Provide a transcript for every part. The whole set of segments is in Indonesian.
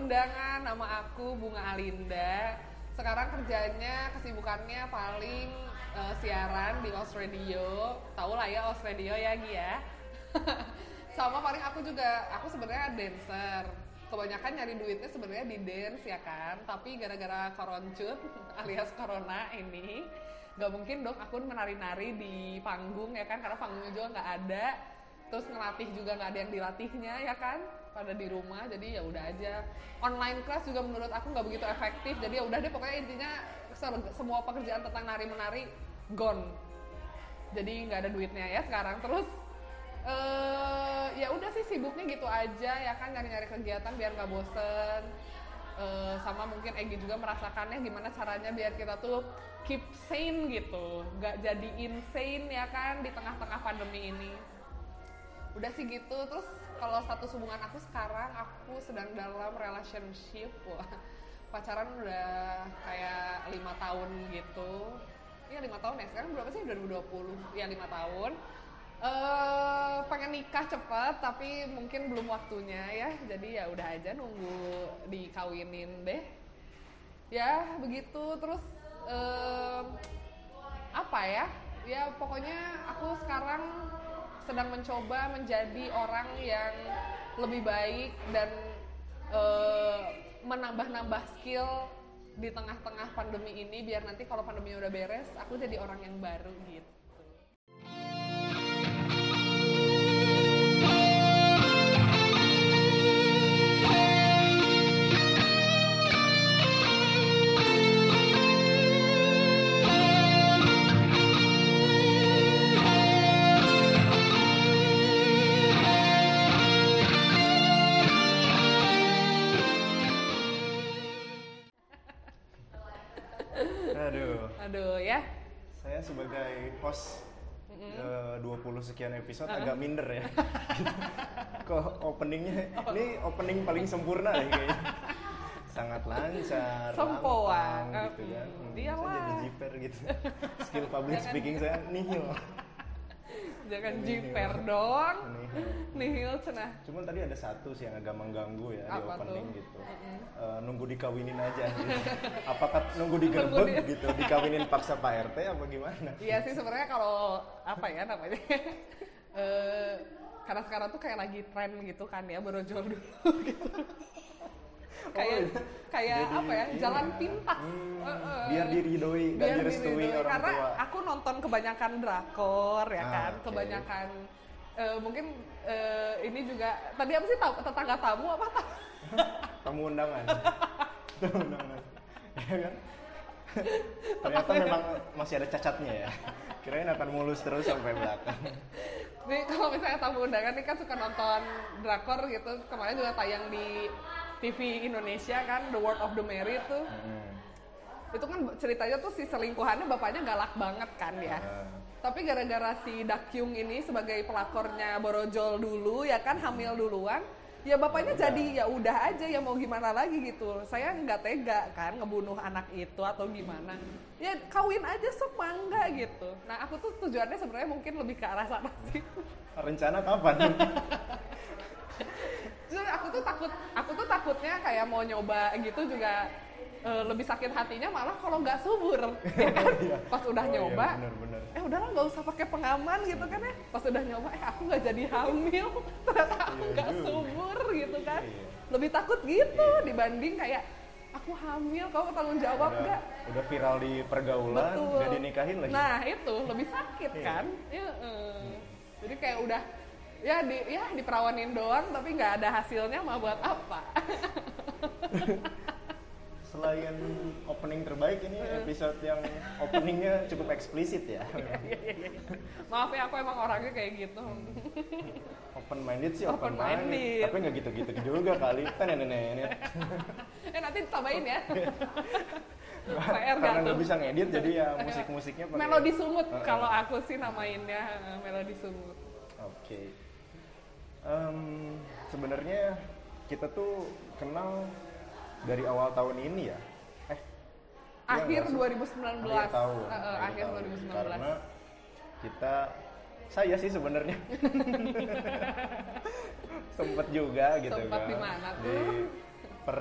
undangan, nama aku Bunga Alinda. Sekarang kerjanya, kesibukannya paling eh, siaran di Os Radio. Tahu lah ya Os Radio ya Gi ya. Sama paling aku juga, aku sebenarnya dancer. Kebanyakan nyari duitnya sebenarnya di dance ya kan. Tapi gara-gara koroncut alias corona ini, nggak mungkin dong aku menari-nari di panggung ya kan, karena panggungnya juga nggak ada terus ngelatih juga nggak ada yang dilatihnya ya kan pada di rumah jadi ya udah aja. Online class juga menurut aku nggak begitu efektif jadi ya udah deh pokoknya intinya se- semua pekerjaan tentang nari menari gone. Jadi nggak ada duitnya ya sekarang terus eh ya udah sih sibuknya gitu aja ya kan nyari-nyari kegiatan biar nggak bosen. Eh, sama mungkin Egi juga merasakannya gimana caranya biar kita tuh keep sane gitu nggak jadi insane ya kan di tengah-tengah pandemi ini. Udah sih gitu terus kalau status hubungan aku sekarang aku sedang dalam relationship wah. Pacaran udah kayak lima tahun gitu. Iya lima tahun ya. Sekarang berapa sih? 2020 ya lima tahun. Eh pengen nikah cepet tapi mungkin belum waktunya ya. Jadi ya udah aja nunggu dikawinin deh. Ya begitu. Terus em, apa ya? Ya pokoknya aku sekarang sedang mencoba menjadi orang yang lebih baik dan eh, menambah-nambah skill di tengah-tengah pandemi ini biar nanti kalau pandemi udah beres aku jadi orang yang baru gitu. Host eh, 20 sekian episode agak minder ya. Kok openingnya, ini opening paling sempurna nih kayaknya. Sangat lancar, Sempoang. gitu kan. Hmm, saya jadi jiper gitu. Skill public speaking saya nihil. Jangan jiper dong. Nihil. Cenah. Cuman tadi ada satu sih yang agak mengganggu ya di Apa opening tuh? gitu. Eh, nunggu dikawinin aja gitu. Apakah nunggu digerbek di- gitu, dikawinin paksa Pak RT apa gimana? Iya sih sebenarnya kalau apa ya namanya eh karena sekarang tuh kayak lagi tren gitu kan ya berojol dulu gitu. kayak iya. kayak Jadi apa ya jalan ya. pintas Hmm, eh. biar diridoi dan direstui orang karena tua. Aku nonton kebanyakan drakor ya Ah, kan oke. kebanyakan eh, mungkin eh, ini juga tadi apa sih tahu tetangga tamu apa Tamu undangan. Tamu undangan. Ya kan? Ternyata memang masih ada cacatnya ya. Kirain akan mulus terus sampai belakang. Nih kalau misalnya tamu undangan nih kan suka nonton drakor gitu kemarin juga tayang di TV Indonesia kan The World of the Married tuh Hmm. Itu kan ceritanya tuh si selingkuhannya bapaknya galak banget kan ya Ah. tapi gara-gara si Dakyung ini sebagai pelakornya borojol dulu ya kan hamil duluan ya bapaknya Ya udah. jadi ya udah aja ya mau gimana lagi gitu saya nggak tega kan ngebunuh anak itu atau gimana ya kawin aja sok mangga gitu nah aku tuh tujuannya sebenarnya mungkin lebih ke arah sana sih Rencana kapan? Justru aku tuh takut, aku tuh takutnya kayak mau nyoba gitu juga eh, lebih sakit hatinya malah kalau nggak subur, ya kan? Iya. Pas udah Oh, iya, nyoba, bener-bener. eh udahlah nggak usah pakai pengaman gitu kan ya. Pas udah nyoba, eh aku nggak jadi hamil, ternyata aku Iya nggak subur gitu kan. Iya. Lebih takut gitu Iya. dibanding kayak aku hamil, kamu tanggung jawab udah, nggak? udah viral di pergaulan, Betul. udah dinikahin lagi. Nah itu lebih sakit Iya. kan? Ya, eh. Jadi kayak udah ya di ya diperawanin doang tapi nggak ada hasilnya mah buat apa? Selain opening terbaik ini Hmm. episode yang openingnya cukup eksplisit ya. Maaf ya aku emang orangnya kayak gitu. open minded sih Open open, minded. minded. Tapi nggak gitu-gitu juga kali. Kan nenek-nenek. eh nanti tambahin ya. PR Karena nggak bisa ngedit jadi ya musik-musiknya pakai- Melodi sumut kalau aku sih namainnya melodi sumut. Oke. Em, sebenarnya kita tuh kenal dari awal tahun ini ya. Eh. iya Akhir sih? 2019. Akhir tahun. Eh, eh, akhir tahun. 2019. Karena kita saya sih sebenarnya sempet juga gitu Sempet kan. di mana tuh? Di per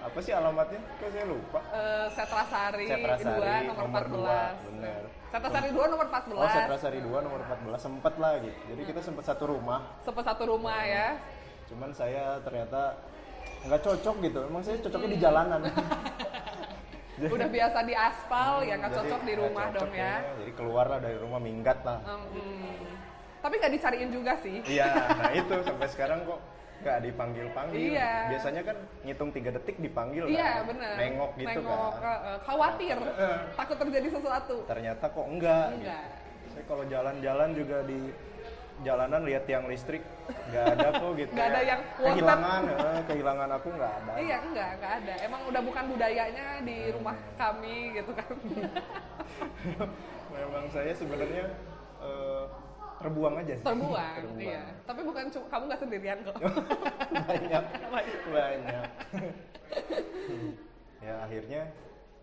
apa sih alamatnya? Kok saya lupa. Eh, Setrasari, Setrasari, 2 nomor, nomor 14. dua, bener. Setrasari 2 nomor 14. Oh, Setrasari 2 nomor 14 sempet lah gitu. Jadi kita sempet satu rumah. Sempat satu rumah ya. Cuman saya ternyata nggak cocok gitu. Emang saya cocoknya di jalanan. Udah biasa di aspal ya nggak cocok di rumah cocok dong ya. kayaknya. Jadi keluar lah dari rumah minggat lah. Hmm. Tapi nggak dicariin juga sih. Iya, nah itu sampai sekarang kok nggak dipanggil-panggil. Iya. Biasanya kan ngitung tiga detik dipanggil Iya kan. benar. Nengok gitu Nengok, kan. eh, eh, khawatir, takut terjadi sesuatu. Ternyata kok enggak. Enggak. Gitu. Saya kalau jalan-jalan juga di jalanan lihat tiang listrik nggak ada kok gitu. Nggak ya. ada yang kehilangan, eh, kehilangan aku nggak ada. Iya enggak, enggak ada. Emang udah bukan budayanya di rumah kami gitu kan. Memang saya sebenarnya eh, terbuang aja sih. Terbuang, Terbuang. iya. Tapi bukan cuma kamu nggak sendirian kok. banyak banyak ya akhirnya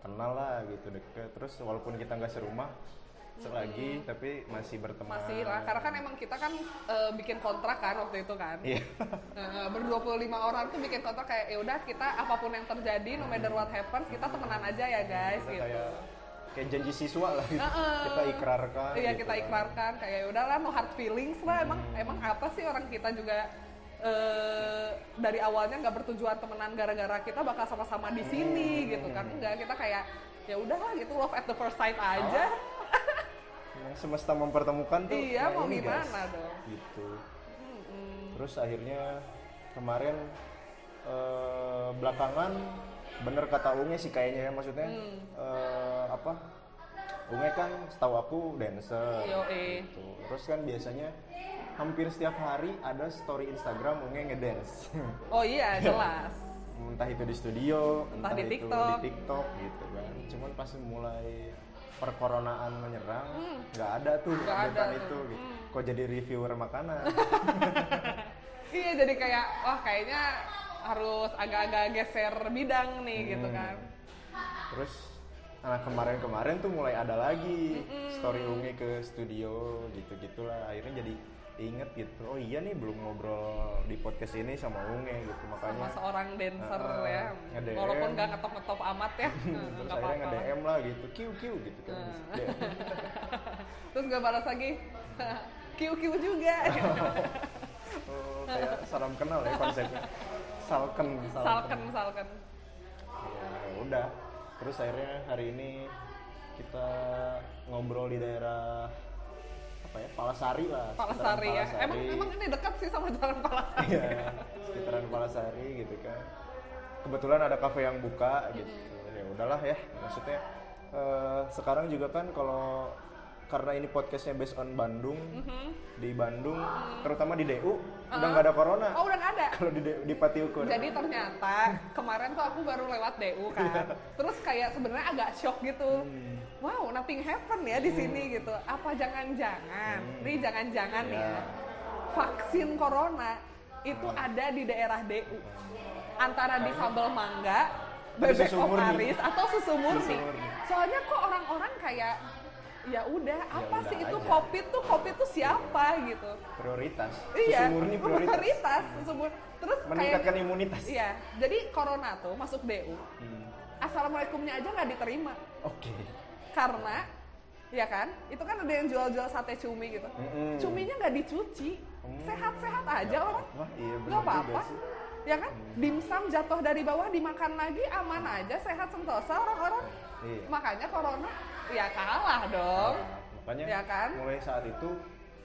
kenal lah gitu deket terus walaupun kita nggak serumah selagi tapi masih berteman. Masih lah, karena kan emang kita kan eh, bikin kontrak kan waktu itu kan. iya. Eh, ber 25 orang tuh bikin kontrak kayak ya udah kita apa pun yang terjadi no matter what happens kita temenan aja ya guys kita gitu. kayak kayak janji siswa lah gitu. Kita ikrarkan Iya gitu kita kan. ikrarkan kayak "Ya udahlah no hard feelings lah. Emang emang apa sih orang kita juga eh, dari awalnya nggak bertujuan temenan gara-gara kita bakal sama-sama di sini gitu kan. Enggak kita kayak ya udahlah gitu love at the first sight aja. Emang semesta mempertemukan tuh Iya, nah mau ini, gimana guys. dong? gitu Mm-mm. terus akhirnya kemarin eh, belakangan bener kata Unge sih kayaknya ya maksudnya Hmm. eh, apa Unge kan setahu aku dancer Yoi. gitu. terus kan biasanya hampir setiap hari ada story Instagram Unge ngedance oh iya jelas entah itu di studio Entah di itu TikTok. di TikTok gitu kan cuman pas mulai perkoronaan menyerang Hmm. nggak ada tuh Nggak ada tuh. itu gitu. Hmm. kok jadi reviewer makanan iya jadi kayak wah kayaknya harus agak-agak geser bidang nih gitu Hmm. kan Terus nah kemarin-kemarin tuh mulai ada lagi story Unge ke studio gitu-gitulah. Akhirnya jadi inget gitu. Oh iya nih belum ngobrol di podcast ini sama Unge gitu. sama Makanya seorang dancer Ah, ya nge-DM. walaupun nggak ngetop-ngetop amat ya terus nggak akhirnya apa-apa nge-DM lah gitu. Kiu kiu gitu kan. DM. terus gak balas lagi kiu kiu juga oh, kayak salam kenal ya konsepnya. Salken, salken salken Ya udah. Terus akhirnya hari ini kita ngobrol di daerah apa ya Palasari lah. Palasari ya emang Palasari. emang ini dekat sih sama jalan Palasari Iya, sekitaran Palasari gitu kan. Kebetulan ada kafe yang buka gitu. Ya udahlah ya, maksudnya eh, sekarang juga kan kalau karena ini podcastnya based on Bandung, Mhm. di Bandung, terutama di DU, udah nggak ada corona. oh udah nggak ada Kalau di di Pati Ukur. Jadi ternyata kemarin tuh aku baru lewat DU Iya. kan. Terus kayak sebenarnya agak shock gitu. Hmm. Wow, nothing happen ya di sini gitu. Apa jangan-jangan? Nih jangan-jangan nih ya. Ya. Vaksin corona itu ada di daerah DU. Antara di sambal mangga, bebek oparis atau susu murni. Susu murni. Soalnya kok orang-orang kayak ya udah apa udah sih itu aja. covid tuh covid tuh siapa gitu Prioritas. iya murni prioritas. prioritas susu murni terus Meningkatkan kayak imunitas. Iya, jadi corona tuh masuk DU, Hmm. assalamualaikumnya aja nggak diterima Oke. Karena ya kan, itu kan ada yang jual-jual sate cumi gitu, Mm-mm. cuminya nggak dicuci, Hmm. sehat-sehat aja orang, Wah, iya nggak apa-apa, juga sih. ya kan, dimsum jatuh dari bawah dimakan lagi aman aja, sehat sentosa orang-orang, Iya. makanya corona ya kalah dong, Nah, makanya Ya kan? mulai saat itu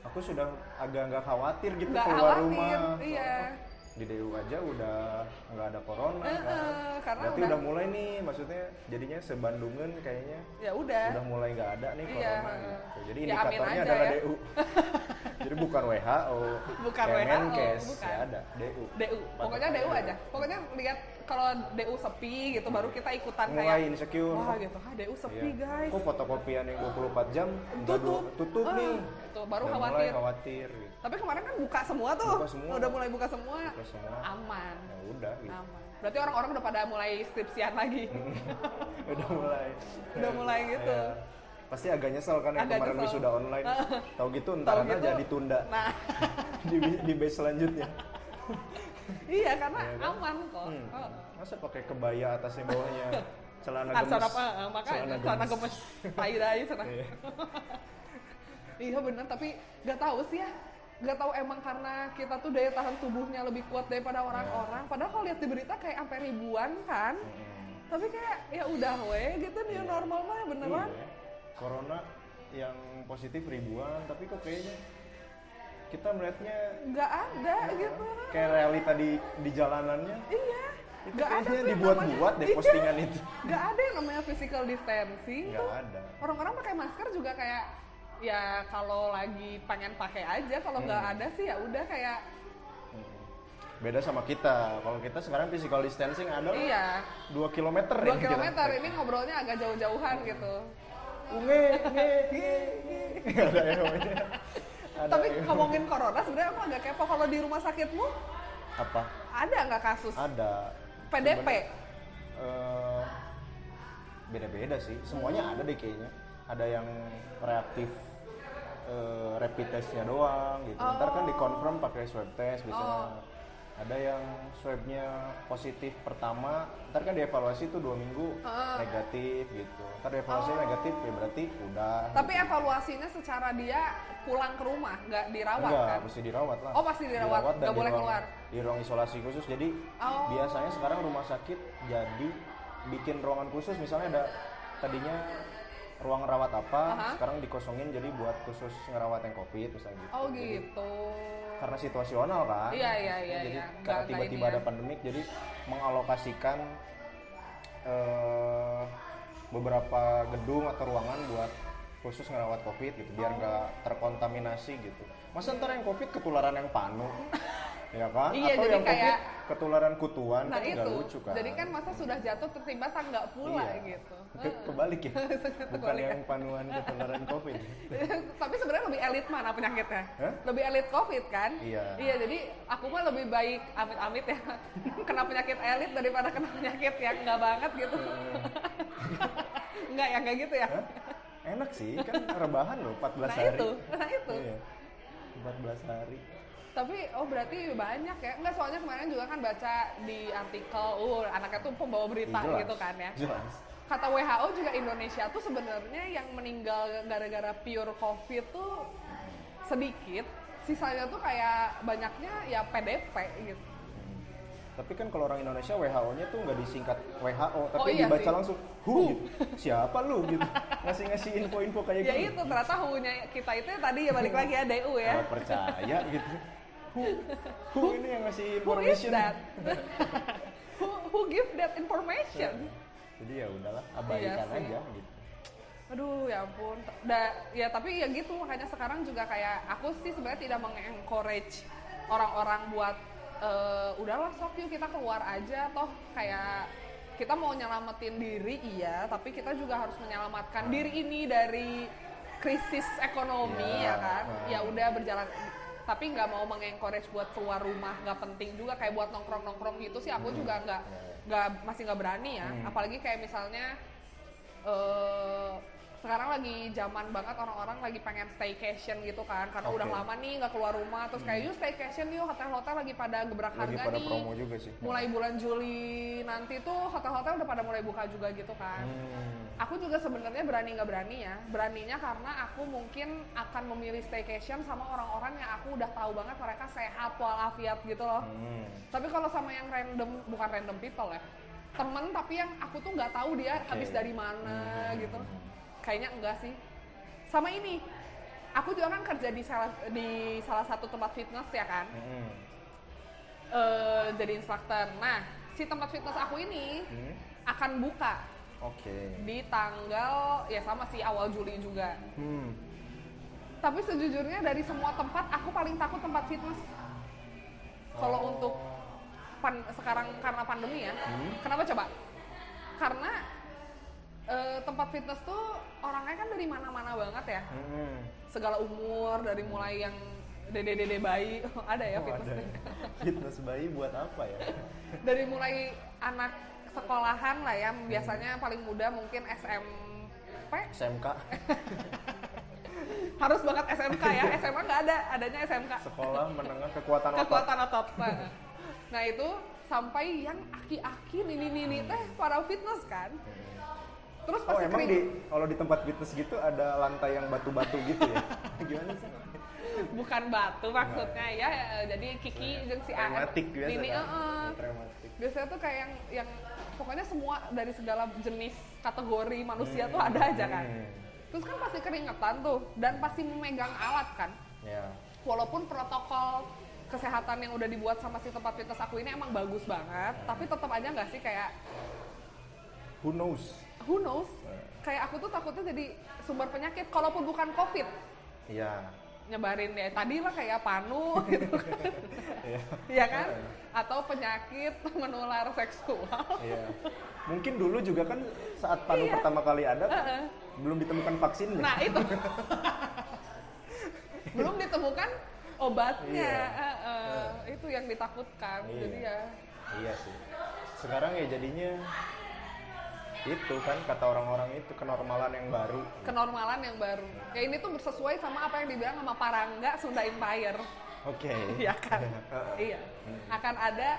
aku sudah agak nggak khawatir gitu nggak keluar khawatir, rumah. iya. Soalnya di DU aja udah nggak ada corona Eh, kan. eh, karena Berarti udah- udah mulai nih maksudnya jadinya sebandungan kayaknya Ya udah, udah mulai nggak ada nih Iya. corona gitu. Jadi Ya, indikatornya aja adalah ya. DU. Jadi bukan WHO, Bukan Kemenkes, WHO, bukan. ya ada DU. DU, pokoknya DU aja, pokoknya lihat kalau DU sepi gitu baru kita ikutan Mulai kayak insecure. wah gitu, ah DU sepi Iya. guys, Kok fotokopian yang 24 jam tutup, tutup Ah, nih. itu baru khawatir. Mulai khawatir gitu. Tapi kemarin kan buka semua tuh, Buka semua. udah mulai buka semua, Buka semua. aman, Ya udah gitu. aman. Berarti orang-orang udah pada mulai skripsian lagi, udah mulai Udah mulai gitu. Ya, pasti agak nyesel kan yang kemarin nyesel. wisuda online tahu gitu Tahu ntar gitu, aja ditunda Nah, di, di batch selanjutnya iya karena Iya kan? aman kok Hmm. Oh. Masa pakai kebaya atasnya bawahnya celana Ah, gemes. celana apa? Makanya celana gemes tai dai celana Iya. iya bener tapi nggak tahu sih ya nggak tahu emang karena kita tuh daya tahan tubuhnya lebih kuat daripada orang-orang. Padahal kalau lihat di berita kayak sampai ribuan kan. Tapi kayak ya udah we gitu new Iya. normal mah beneran. Iya. Corona yang positif ribuan, tapi kok kayaknya kita melihatnya nggak ada gitu. Kayak realita di di jalanannya. Iya. Itu nggak ada tuh yang dibuat-buat deh Iya. postingan itu. nggak ada yang namanya physical distancing Nggak tuh. ada. orang-orang pakai masker juga kayak ya kalau lagi pengen pakai aja kalau nggak Hmm. ada sih ya udah kayak Mm. Beda sama kita. Kalau kita sekarang physical distancing adalah iya 2 km dua kilometer ini ngobrolnya agak jauh-jauhan gitu Unge, nge, nge, nge. Ada. Ada tapi ngomongin corona sebenarnya aku agak kepo kalau di rumah sakitmu apa? ada nggak kasus Ada. PDP eh, beda-beda sih. Semuanya ada deh kayaknya. Ada yang reaktif eh, rapid testnya doang gitu. Ntar kan Oh. dikonfirm pakai swab test biasanya. Oh. Ada yang swabnya positif pertama, ntar kan dievaluasi tuh dua minggu Ah. negatif gitu. Ntar dievaluasi Oh. negatif ya berarti udah. tapi gitu. evaluasinya secara dia pulang ke rumah nggak dirawat Enggak, kan mesti dirawat lah. Oh, pasti dirawat. dan Nggak di boleh ruang- keluar. Di ruang isolasi khusus. Jadi Oh. biasanya sekarang rumah sakit jadi bikin ruangan khusus misalnya ada tadinya ruang rawat apa, Aha. sekarang dikosongin jadi buat khusus ngerawat yang Covid misalnya gitu. oh Jadi, gitu karena situasional kan. Iya, iya, iya, Jadi iya. karena tiba-tiba ini ada ya. pandemik jadi mengalokasikan eh, beberapa gedung atau ruangan buat khusus ngerawat covid gitu biar Oh. nggak terkontaminasi gitu. Masa ntar yang covid ketularan yang panu, ya kan? Iya, atau jadi yang kayak- ketularan kutuan nah kan itu lucu kan? jadi kan masa sudah jatuh tertimpa tangga pula Iya. gitu Ke- kebalik ya, bukan Kebalik ya. yang panuan ketularan covid. tapi sebenarnya lebih elit mana penyakitnya Hah? lebih elit covid kan Iya. iya jadi aku mah lebih baik amit-amit ya kena penyakit elit daripada kena penyakit yang enggak banget gitu enggak ya enggak gitu ya Hah? Enak sih, kan rebahan loh 14 nah hari. itu nah itu Iya. 14 hari. Tapi oh berarti banyak ya enggak soalnya kemarin juga kan baca di artikel uh anaknya tuh pembawa berita Jelas, gitu kan ya Jelas. kata WHO juga Indonesia tuh sebenarnya yang meninggal gara-gara pure covid tuh sedikit sisanya tuh kayak banyaknya ya PDP gitu. Tapi kan kalau orang Indonesia WHO-nya tuh nggak disingkat WHO, tapi Oh, iya dibaca sih. langsung WHO. Gitu. Siapa lu gitu? Ngasih-ngasih info-info kayak ya gitu. itu ternyata WHO-nya kita itu tadi ya balik lagi ya DU ya Nggak percaya gitu. WHO, WHO ini yang ngasih who is information. that? Who, who give that information? Jadi ya udahlah, abaikan Iya aja gitu. aduh ya ampun. Da, ya tapi ya gitu makanya sekarang juga kayak aku sih sebenarnya tidak mengencourage orang-orang buat eh, udahlah sok yuk kita keluar aja. Toh kayak kita mau nyelamatin diri iya. Tapi kita juga harus menyelamatkan diri ini dari krisis ekonomi Iya, ya kan? Ya udah berjalan tapi nggak mau mengencourage buat keluar rumah nggak penting juga kayak buat nongkrong nongkrong gitu sih aku Hmm. juga nggak Iya. nggak masih nggak berani ya Hmm. apalagi kayak misalnya eh sekarang lagi zaman banget orang-orang lagi pengen staycation gitu kan karena Oke. udah lama nih nggak keluar rumah terus kayak yuk staycation yuk hotel-hotel lagi pada gebrak Lagi harga pada nih promo juga sih. mulai bulan Juli nanti tuh hotel-hotel udah pada mulai buka juga gitu kan Hmm. aku juga sebenarnya berani nggak berani ya beraninya karena aku mungkin akan memilih staycation sama orang-orang yang aku udah tahu banget mereka sehat walafiat gitu loh Hmm. tapi kalau sama yang random bukan random people ya temen tapi yang aku tuh nggak tahu dia Oke. habis dari mana Hmm. gitu kayaknya enggak sih sama ini aku juga kan kerja di salah di salah satu tempat fitness ya kan Hmm. Eh, jadi instruktur nah si tempat fitness aku ini Hmm. akan buka Oke. di tanggal ya sama sih awal Juli juga Hmm. tapi sejujurnya dari semua tempat aku paling takut tempat fitness kalau Oh. untuk pan- sekarang karena pandemi ya Hmm. kenapa coba karena eh, tempat fitness tuh orangnya kan dari mana-mana banget ya Hmm. segala umur dari mulai yang dede-dede bayi ada ya Oh, fitness ada. Fitness bayi buat apa ya? dari mulai anak sekolahan lah ya biasanya paling muda mungkin SMP SMK harus banget SMK ya SMA nggak ada adanya SMK sekolah menengah kekuatan otot. kekuatan otot Nah, Nah itu sampai yang aki-aki ini ini ini teh para fitness kan. Terus Oh pasti emang di kalau di tempat fitness gitu ada lantai yang batu-batu gitu ya? Gimana sih? bukan batu maksudnya ya eh, jadi Kiki dan si A Traumatik biasa ini kan? Traumatik. biasanya tuh kayak yang yang pokoknya semua dari segala jenis kategori manusia tuh ada aja kan Hmm. terus kan pasti keringetan tuh dan pasti memegang alat kan Ya. walaupun protokol kesehatan yang udah dibuat sama si tempat fitness aku ini emang bagus banget tapi tetap aja nggak sih kayak Who knows? Who knows kayak aku tuh takutnya jadi sumber penyakit kalaupun bukan covid Iya. nyebarin ya tadi lah kayak panu gitu kan Iya. Iya kan atau penyakit menular seksual Iya. Mungkin dulu juga kan saat panu Iya. pertama kali ada kan belum ditemukan vaksinnya. nah itu belum ditemukan obatnya Iya. Itu yang ditakutkan Iya. jadi ya Iya sih. Sekarang ya jadinya itu kan kata orang-orang itu kenormalan yang baru. kenormalan yang baru ya ini tuh sesuai sama apa yang dibilang sama Parangga Sunda Empire Oke. Iya kan iya akan ada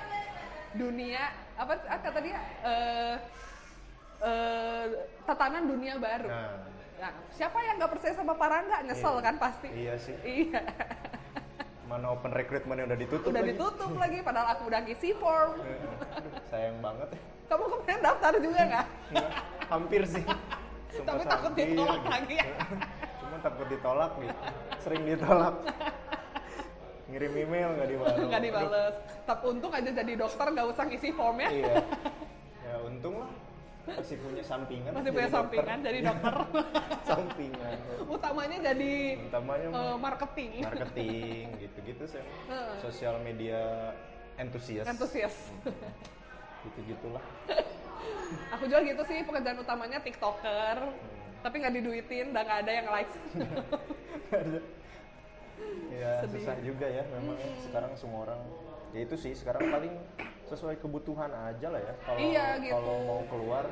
dunia apa apa kata dia eh eh, tatanan dunia baru Nah, Nah, siapa yang nggak percaya sama Parangga nyesel Iya. kan pasti iya sih. iya Mana open recruitment yang udah ditutup udah lagi. ditutup lagi padahal aku udah ngisi form Aduh, sayang banget ya. Kamu kemarin daftar juga nggak Nggak, hampir sih. Sempat Tapi takut hampir ditolak gitu. lagi ya? Cuma takut ditolak gitu. Sering ditolak. Ngirim email nggak dibalas. nggak dibales tapi untung aja jadi dokter nggak usah ngisi formnya Iya. Ya untung lah. Masih punya sampingan. masih punya dokter. sampingan jadi dokter sampingan. utamanya jadi Utamanya eh, marketing marketing gitu-gitu sih. Heeh. Sosial media entusias. Antusias Gitu-gitulah. aku juga gitu sih pekerjaan utamanya tiktoker tapi nggak diduitin dan nggak ada yang likes ya Sedih. susah juga ya memang ya. sekarang semua orang ya itu sih sekarang paling sesuai kebutuhan aja lah ya kalau Iya, gitu. kalau mau keluar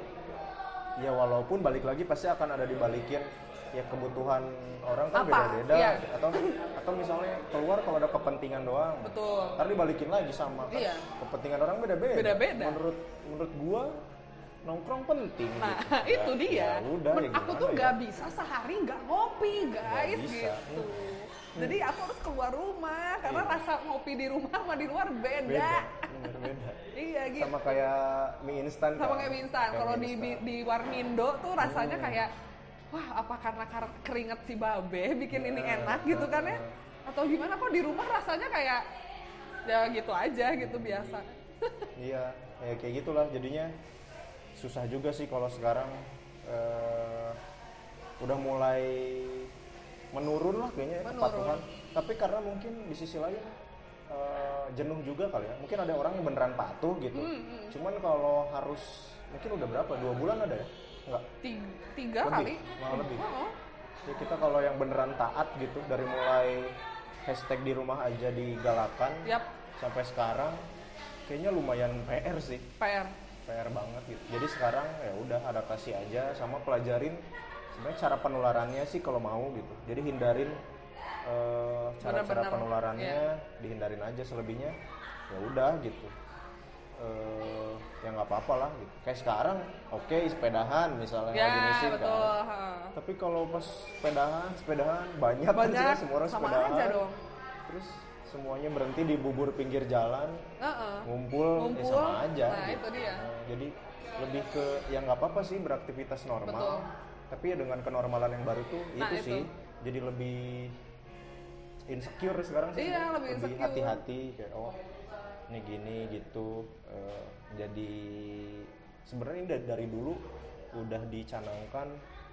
ya walaupun balik lagi pasti akan ada dibalikin ya kebutuhan orang kan beda-beda Iya. atau atau misalnya keluar kalau ada kepentingan doang betul ntar dibalikin lagi sama kan Iya. kepentingan orang beda-beda Beda-beda. menurut menurut gua nongkrong penting Nah, gitu. itu Ya- dia. ya udah Men- ya aku tuh ya. nggak bisa sehari nggak ngopi, guys, bisa. gitu. Jadi aku harus keluar rumah karena Iya. rasa ngopi di rumah sama di luar beda. beda bener beda Iya gitu. sama kayak mie instan Sama kan? kayak mie instan. Kalau di, di di Warmindo tuh rasanya Hmm. kayak wah apa karena kar- keringet si babe bikin ini Ya, enak gitu kan ya? uh. Atau gimana kok di rumah rasanya kayak ya gitu aja gitu biasa. Iya, ya kayak gitulah jadinya susah juga sih kalau sekarang eh, udah mulai menurun lah kayaknya ya, Menurun. kepatuhan. Tapi karena mungkin di sisi lain eh, jenuh juga kali ya. Mungkin ada orang yang beneran patuh gitu. Hmm, Cuman kalau harus mungkin udah berapa? Dua bulan ada ya? Enggak. Tiga, tiga Lebih, kali. malah lebih. Oh, Ya kita kalau yang beneran taat gitu dari mulai hashtag di rumah aja digalakan yap, sampai sekarang kayaknya lumayan PR sih. PR. PR banget gitu. Jadi sekarang ya udah adaptasi aja sama pelajarin sebenarnya cara penularannya sih kalau mau gitu. Jadi hindarin eh, cara-cara penularannya iya. dihindarin aja selebihnya ya udah gitu. Eh, ya nggak apa-apa lah gitu. Kayak sekarang oke sepedahan misalnya lagi Ya, musim betul. kan. ha. Tapi kalau pas sepedahan, sepedahan banyak, kan Banyak, sekarang semua orang sama sepedahan. aja dong. Terus semuanya berhenti di bubur pinggir jalan Heeh. ngumpul, ya Ngumpul, sama aja. nah, itu dia. Nah, jadi lebih ke ya nggak apa-apa sih beraktivitas normal, Betul. tapi ya dengan kenormalan yang baru tuh Nah, itu, itu. sih jadi lebih insecure sekarang sih. Iya, lebih insecure. hati-hati kayak oh ini gini gitu. Eh, jadi sebenarnya ini dari, dari dulu udah dicanangkan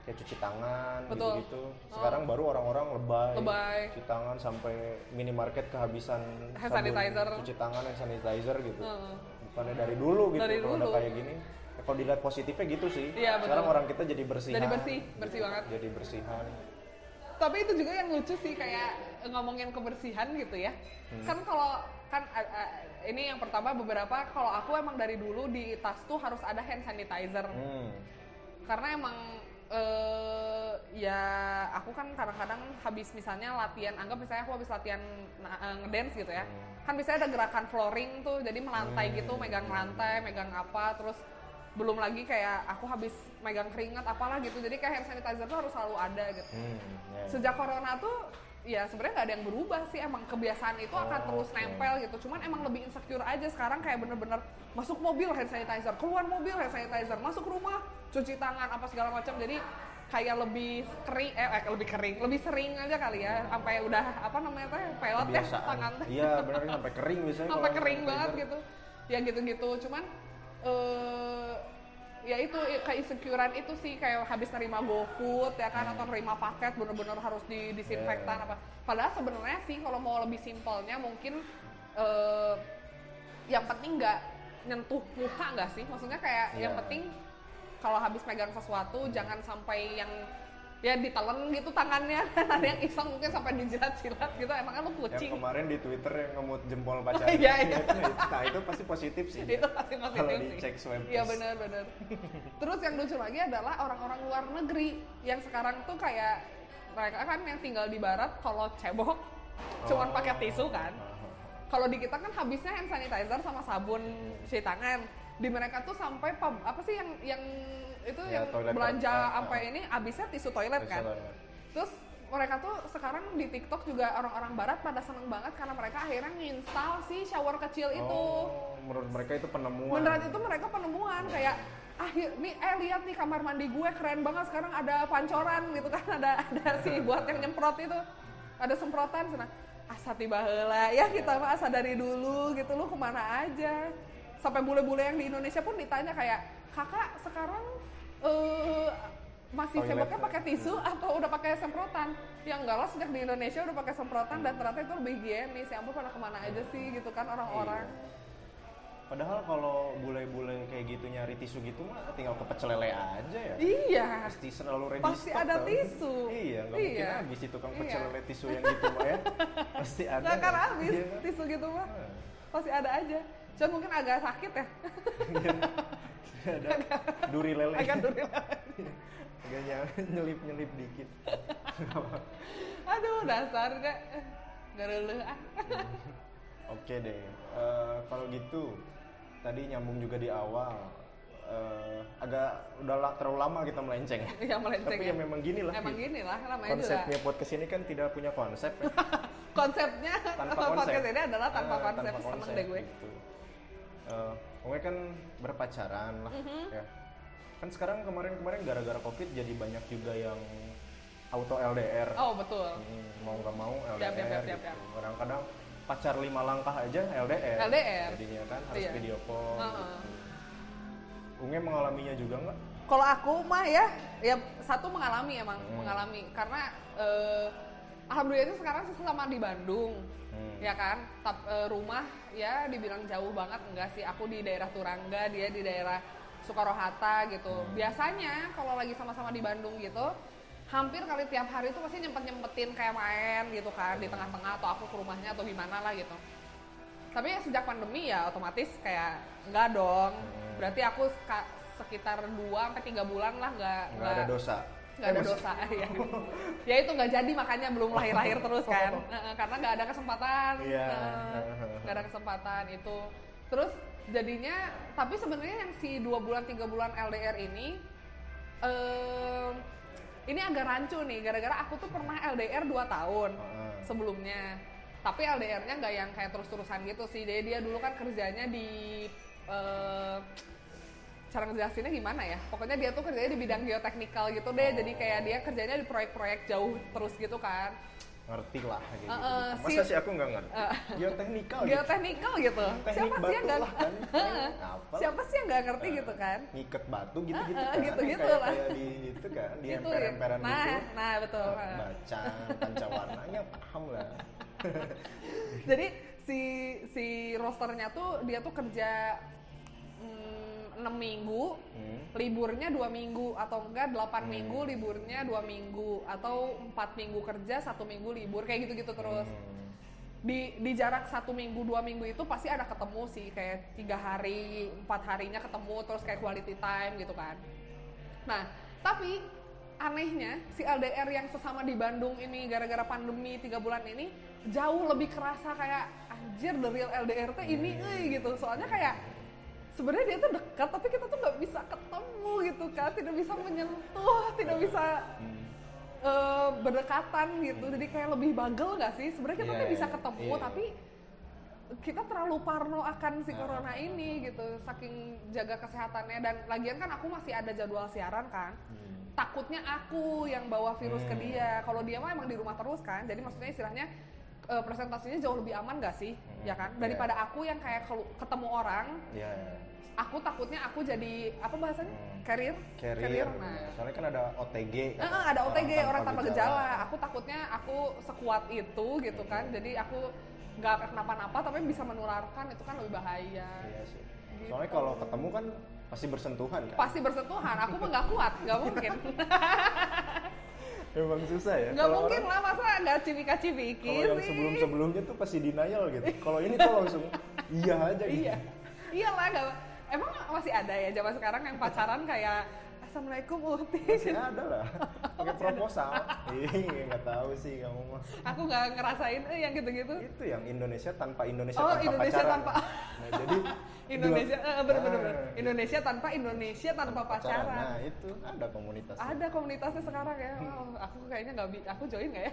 kayak cuci tangan Betul. gitu-gitu. Sekarang baru orang-orang lebay, Lebay. cuci tangan sampai minimarket kehabisan Hand sabun sanitizer. cuci tangan dan sanitizer gitu. Heeh. Bukannya dari dulu gitu Dari kalau udah dulu. kayak gini. Ya, kalau dilihat positifnya gitu sih. Betul. Sekarang orang kita jadi bersihan. Jadi bersih, bersih banget. Jadi bersihan. Tapi itu juga yang lucu sih kayak ngomongin kebersihan gitu ya. Hmm. Kan kalau kan a- ini yang pertama beberapa kalau aku emang dari dulu di tas tuh harus ada hand sanitizer. Hmm. Karena emang eh ya aku kan kadang-kadang habis misalnya latihan anggap misalnya aku habis latihan eh, ngedance gitu ya Hmm. kan biasanya ada gerakan flooring tuh jadi melantai Hmm. gitu megang lantai megang apa terus belum lagi kayak aku habis megang keringat apalah gitu jadi kayak hand sanitizer tuh harus selalu ada gitu Hmm, ya. sejak corona tuh ya sebenarnya nggak ada yang berubah sih. Emang kebiasaan itu akan Oh, terus oke. nempel gitu. Cuman emang lebih insecure aja sekarang kayak bener-bener masuk mobil hand sanitizer keluar mobil hand sanitizer masuk rumah cuci tangan apa segala macam. Jadi kayak lebih kering eh, eh, lebih kering lebih sering aja kali ya. Sampai udah apa namanya teh peot ya tangan. Iya, benar sampai kering biasanya. sampai kering banget gitu. Ya gitu-gitu. Cuman eh ya itu keinsecurean itu sih kayak habis nerima GoFood ya kan atau nerima paket bener-bener harus di disinfektan Yeah. apa padahal sebenarnya sih kalau mau lebih simpelnya mungkin eh yang penting nggak nyentuh muka nggak sih maksudnya kayak yang Iya. penting kalau habis megang sesuatu jangan sampai yang ya ditelen gitu tangannya ada yang iseng mungkin sampai dijilat-jilat gitu emangnya lu Yang kucing kemarin di Twitter yang ngemut jempol pacar. Iya, iya. Nah, itu pasti positif sih. itu pasti positif Kalau sih. dicek swab Iya benar benar. Terus yang lucu lagi adalah orang-orang luar negeri yang sekarang tuh kayak mereka kan yang tinggal di barat kalau cebok cuman Oh. pakai tisu kan. Kalau di kita kan habisnya hand sanitizer sama sabun cuci tangan. Di mereka tuh sampai apa sih yang yang itu Ya, yang toilet belanja paper. Ah, sampai ini habisnya tisu toilet kan. Toilet. Terus mereka tuh sekarang di TikTok juga orang-orang barat pada seneng banget karena mereka akhirnya nginstal si shower kecil itu. Oh, menurut mereka itu penemuan. Menurut itu mereka penemuan kayak akhir nih eh lihat nih kamar mandi gue keren banget sekarang ada pancoran gitu kan ada ada si buat yang nyemprot itu ada semprotan sana asa tiba heula ya kita mah asa dari dulu gitu lu ke mana aja sampai bule-bule yang di Indonesia pun ditanya kayak kakak sekarang eh masih Toilet. ceboknya pakai tisu atau udah pakai semprotan? Ya enggak lah sejak di Indonesia udah pakai semprotan dan ternyata itu lebih higienis. Ya ampun pada ke mana aja sih gitu kan orang-orang. Iya. Padahal kalau bule-bule kayak gitu nyari tisu gitu mah tinggal ke pecel lele aja ya. Iya. Pasti selalu ready Pasti stock ada tau. tisu. Iya, nggak Iya. mungkin habis itu tukang pecel Iya. lele tisu yang gitu mah ya. Pasti ada. Nggak akan habis Iya. tisu gitu mah. Pasti ada aja. Cuman mungkin agak sakit ya. ada duri lele. Agak duri. Agak nyelip-nyelip dikit. Aduh dasar gak. Gak leleh ah. Oke deh. Eh, kalau gitu tadi nyambung juga di awal. Eh, agak udah la- terlalu lama kita melenceng. Iya melenceng Tapi ya. ya memang gini lah. Emang gini lah namanya juga. Konsepnya podcast ini kan tidak punya konsep. ya. Konsepnya tanpa podcast konsep. ini adalah tanpa Ah, konsep. Seneng deh gue. Gitu. Eh, pokoknya kan berpacaran lah Mhm. ya. Kan sekarang kemarin-kemarin gara-gara covid jadi banyak juga yang auto LDR. Oh betul. Hmm, mau nggak mau LDR yap, yap, gitu. Kadang-kadang pacar lima langkah aja LDR. LDR. Jadinya kan harus Iya. video call. Heeh. gitu. Unge mengalaminya juga nggak? Kalau aku mah ya, ya satu mengalami emang Hmm. mengalami karena eh, alhamdulillah itu sekarang sama di Bandung, Hmm. ya kan. Tap, eh, rumah ya dibilang jauh banget enggak sih. Aku di daerah Turangga, dia di daerah Soekarohata gitu. Hmm. Biasanya kalau lagi sama-sama di Bandung gitu, hampir kali tiap hari itu pasti nyempet nyempetin kayak main gitu kan di tengah-tengah atau aku ke rumahnya atau gimana lah gitu. Tapi ya sejak pandemi ya otomatis kayak enggak dong. Hmm. Berarti aku sekitar 2 sampai 3 bulan lah enggak Nggak ada dosa. Nggak ada Eh, dosa ya. ya itu nggak jadi makanya belum lahir-lahir terus kan. Karena nggak ada kesempatan. Iya. Nggak ada kesempatan itu. Terus jadinya tapi sebenarnya yang si dua bulan tiga bulan LDR ini em, ini agak rancu nih. Gara-gara aku tuh pernah LDR 2 tahun sebelumnya. Tapi LDR-nya nggak yang kayak terus-terusan gitu sih. Jadi dia dulu kan kerjanya di eh, cara ngejelasinnya gimana ya pokoknya dia tuh kerjanya di bidang geoteknikal gitu deh jadi kayak dia kerjanya di proyek-proyek jauh terus gitu kan ngerti lah gitu. Eh, eh, Masa si- sih aku nggak ngerti? Eh. Geoteknikal gitu. geoteknikal gitu Teknik siapa sih yang nggak kan. Apa? siapa sih yang nggak ngerti gitu kan Ngiket batu gitu-gitu Eh, eh, kan. gitu-gitu kayak, lah. kayak di itu kan, di Gitu, emper-emperan nah gitu. nah betul Eh, Baca pancawarnanya paham lah. jadi si si rosternya tuh dia tuh kerja 6 minggu Hmm. liburnya dua minggu atau enggak 8 Hmm. minggu liburnya dua minggu atau empat minggu kerja satu minggu libur kayak gitu gitu terus Hmm. di di jarak satu minggu dua minggu itu pasti ada ketemu sih kayak tiga hari empat harinya ketemu terus kayak quality time gitu kan nah tapi anehnya si LDR yang sesama di Bandung ini gara-gara pandemi tiga bulan ini jauh lebih kerasa kayak anjir the real LDR teh ini eh gitu soalnya kayak sebenarnya dia tuh dekat tapi kita tuh nggak bisa ketemu gitu kan tidak bisa menyentuh tidak bisa Hmm. eh, berdekatan gitu jadi kayak lebih bagel nggak sih sebenarnya kita Iya, tuh bisa iya, ketemu iya. tapi kita terlalu parno akan si Nah. corona ini gitu saking jaga kesehatannya dan lagian kan aku masih ada jadwal siaran kan Hmm. takutnya aku yang bawa virus ke Hmm. dia kalau dia mah emang di rumah terus kan jadi maksudnya istilahnya eh, presentasinya jauh lebih aman gak sih Hmm, ya kan iya. daripada aku yang kayak ketemu orang Iya. Aku takutnya aku jadi apa bahasanya Hmm. carrier Carrier. nah Soalnya kan ada OTG. Kan? eh, ada OTG orang, tanpa gejala. Aku takutnya aku sekuat itu gitu kan. Hmm. Jadi aku nggak kenapa-napa tapi bisa menularkan itu kan lebih bahaya. Iya sih. Gitu. Soalnya kalau ketemu kan pasti bersentuhan kan. Pasti bersentuhan. Aku mah nggak kuat, nggak mungkin. Emang susah ya. Nggak Kalau mungkin orang- lah masa nggak cimika-cimiki Kalau yang sebelum-sebelumnya tuh pasti denial gitu. Kalau ini tuh langsung iya aja gitu. Iya, iyalah nggak. Emang masih ada ya zaman sekarang yang pacaran kayak Assalamualaikum Uti. Masih ada lah. Pakai proposal. Iya, nggak tahu sih kamu mah. Aku nggak ngerasain eh, yang gitu-gitu. Itu yang Indonesia tanpa Indonesia Oh, tanpa Indonesia pacaran. tanpa- Nah, jadi Indonesia, eh, bener, bener, bener. Ah, Indonesia tanpa Indonesia tanpa pacaran. Nah, itu ada komunitas. Ada komunitasnya sekarang ya. Wow, aku kayaknya nggak bi, aku join nggak ya?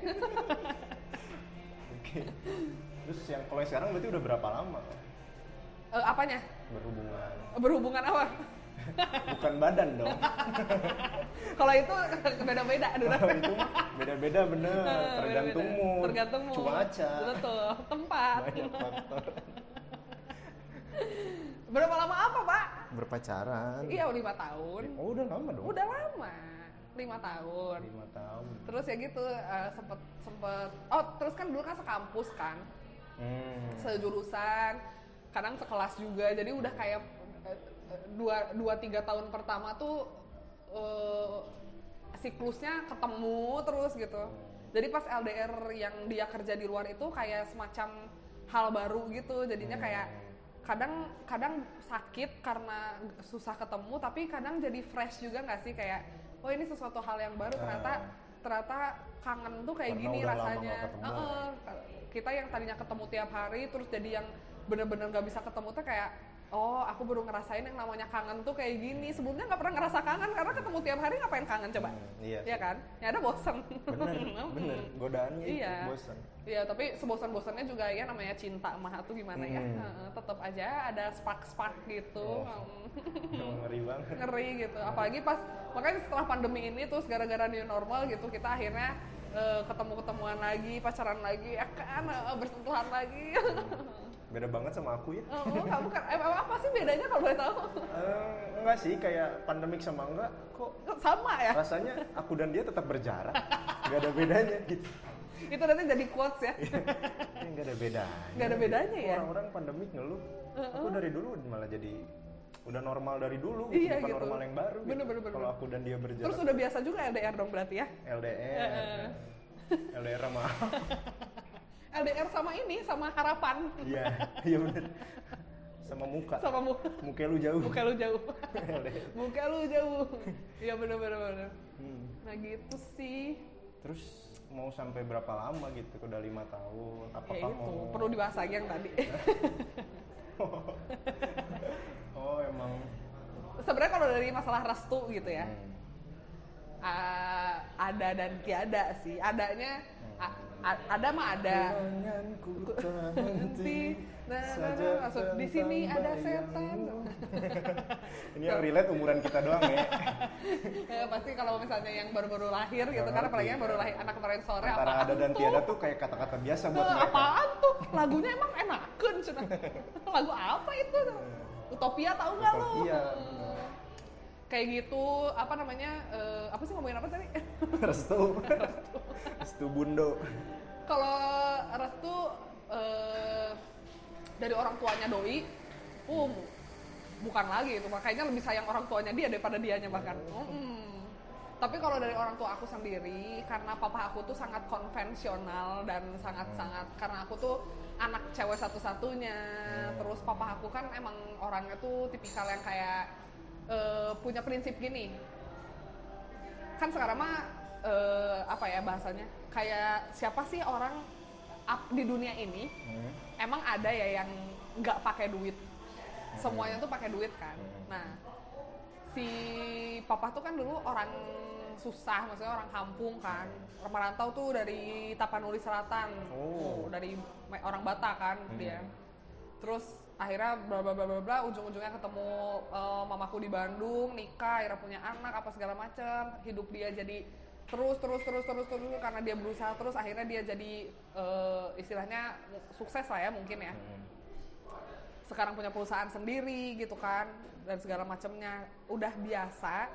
Oke. Terus yang kalau sekarang berarti udah berapa lama Eh, apanya? berhubungan? Berhubungan apa? Bukan badan dong. Kalau itu beda-beda Kalau itu beda-beda bener, Eh, tergantung beda-beda. mood, tergantung mood. cuaca, betul, tempat. banyak faktor. Berapa lama apa pak? Berpacaran. Iya lima tahun. Oh udah lama dong. Udah lama, lima tahun. Lima tahun. Terus ya gitu eh, sempet sempet. Oh terus kan dulu kan sekampus kan, Hmm. sejurusan, kadang sekelas juga. Jadi udah kayak eh, eh, dua dua tiga tahun pertama tuh eh, siklusnya ketemu terus gitu. Jadi pas LDR yang dia kerja di luar itu kayak semacam hal baru gitu. Jadinya kayak kadang kadang sakit karena susah ketemu tapi kadang jadi fresh juga nggak sih kayak oh ini sesuatu hal yang baru ternyata Ah. ternyata kangen tuh kayak Karena gini rasanya. Heeh, kita yang tadinya ketemu tiap hari terus jadi yang bener-bener nggak bisa ketemu tuh kayak oh aku baru ngerasain yang namanya kangen tuh kayak gini sebelumnya nggak pernah ngerasa kangen karena ketemu tiap hari ngapain kangen coba Hmm, iya sih. kan ya ada bosen Bener, bener. Godaannya Iya. itu bosan. Iya, tapi sebosan-bosannya juga ya namanya cinta mah tuh gimana ya. Hmm. Heeh, tetap aja ada spark-spark gitu. Oh. Hmm. Ngeri banget. Ngeri gitu. Apalagi pas makanya setelah pandemi ini terus gara-gara new normal gitu kita akhirnya eh, ketemu-ketemuan lagi, pacaran lagi, ya kan eh, bersentuhan lagi. Beda banget sama aku ya. oh, kamu kan eh, apa sih bedanya kalau boleh tahu? Eh, enggak sih, kayak pandemik sama enggak, kok Sama ya? rasanya aku dan dia tetap berjarak. Gak ada bedanya gitu. Itu nanti jadi quotes ya. Ini nggak ada bedanya. Nggak ada bedanya ya? Orang-orang pandemik ngeluh. Aku dari dulu malah jadi udah normal dari dulu, Iya, bukan gitu. normal yang baru. Bener, bener, bener, Kalau aku dan dia berjarak. Terus udah biasa juga LDR dong berarti ya? LDR. LDR sama LDR sama ini sama harapan. Iya, iya bener. Sama muka. sama mu Muka lu jauh. muka lu jauh. Muka lu jauh. Iya bener bener bener. Hmm. Nah gitu sih. Terus mau sampai berapa lama gitu? Udah lima tahun. Ya Apakah itu mau? perlu dibahas lagi yang tadi. Oh emang. Sebenarnya kalau dari masalah restu gitu ya, Hmm. ah, ada dan tiada sih. Adanya a- a- ada mah ada. Henti Nah, nah, nah, maksud di sini ada setan. Ini yang relate umuran kita doang ya. Eh, pasti kalau misalnya yang baru-baru lahir gitu kan, Ngerti. apalagi yang baru lahir anak kemarin sore Antara apaan ada dan tuh? tiada tuh kayak kata-kata biasa buat mereka. apaan tuh? Lagunya emang enakan cenah. Lagu apa itu? Utopia tahu nggak lu? Utopia. Hmm. Kayak gitu, apa namanya? eh, apa sih ngomongin apa tadi? Restu. Restu Bundo. Kalau restu eh, dari orang tuanya doi, um, bukan lagi itu makanya lebih sayang orang tuanya dia daripada dianya bahkan. Mm. Tapi kalau dari orang tua aku sendiri, karena papa aku tuh sangat konvensional dan sangat-sangat karena aku tuh anak cewek satu-satunya. Terus papa aku kan emang orangnya tuh tipikal yang kayak eh, punya prinsip gini. kan sekarang mah eh, apa ya bahasanya kayak siapa sih orang up di dunia ini Hmm. emang ada ya yang nggak pakai duit semuanya tuh pakai duit kan Hmm. nah si papa tuh kan dulu orang susah maksudnya orang kampung kan merantau tuh dari Tapanuli Selatan Oh. Tuh, dari orang Batak kan Hmm. dia terus akhirnya bla bla bla bla bla ujung-ujungnya ketemu eh, mamaku di Bandung nikah akhirnya punya anak apa segala macem. Hidup dia jadi terus terus terus terus terus karena dia berusaha terus akhirnya dia jadi eh, istilahnya sukses lah ya mungkin ya. Hmm. sekarang punya perusahaan sendiri gitu kan dan segala macamnya udah biasa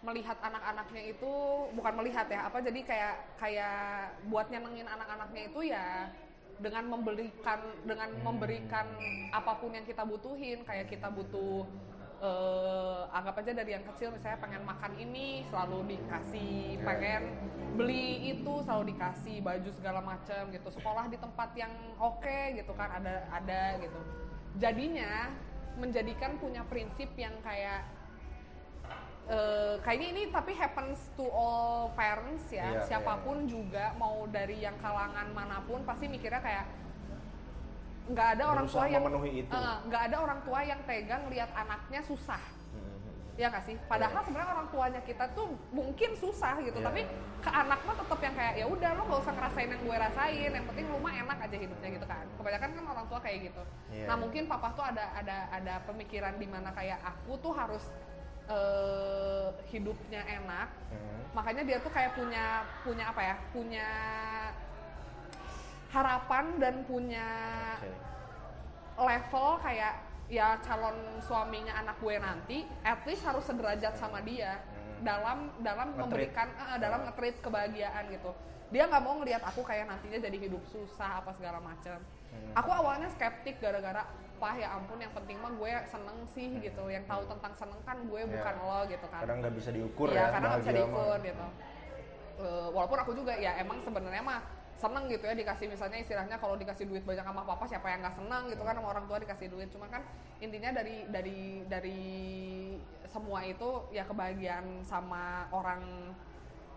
melihat anak-anaknya itu bukan melihat ya apa jadi kayak kayak buat nyenengin anak-anaknya itu ya dengan memberikan dengan memberikan apa pun yang kita butuhin kayak kita butuh eh, anggap aja dari yang kecil misalnya pengen makan ini selalu dikasih Ya. pengen beli itu selalu dikasih baju segala macam gitu. Sekolah di tempat yang oke gitu kan ada ada gitu. Jadinya menjadikan punya prinsip yang kayak eh, kayaknya ini tapi happens to all parents ya Iya, siapa pun juga mau dari yang kalangan mana pun pasti mikirnya kayak nggak ada orang tua Berusaha yang itu. eh, nggak ada orang tua yang tega ngelihat anaknya susah ya nggak sih padahal Iya. sebenarnya orang tuanya kita tuh mungkin susah gitu Iya. tapi ke anak mah tetap yang kayak ya udah lo nggak usah ngerasain yang gue rasain yang penting lu mah enak aja hidupnya gitu kan kebanyakan kan orang tua kayak gitu Iya. nah mungkin papa tuh ada ada ada pemikiran di mana kayak aku tuh harus eh, hidupnya enak Hmm. makanya dia tuh kayak punya punya apa ya punya harapan dan punya Oke. level kayak ya calon suaminya anak gue nanti at least harus sederajat sama dia Hmm. dalam dalam Nge-treat. memberikan eh, dalam ngetrit kebahagiaan gitu dia nggak mau ngelihat aku kayak nantinya jadi hidup susah apa segala macam Hmm. aku awalnya skeptik gara-gara pah ya ampun yang penting mah gue seneng sih gitu yang tahu tentang seneng kan gue Ya. bukan lo gitu kan Kadang nggak bisa diukur Iya, ya. karena nggak bisa diukur mah. gitu. Eh, walaupun aku juga ya emang sebenarnya mah seneng gitu ya dikasih misalnya istilahnya kalau dikasih duit banyak sama papa siapa yang nggak seneng gitu kan sama orang tua dikasih duit cuma kan intinya dari dari dari semua itu ya kebahagiaan sama orang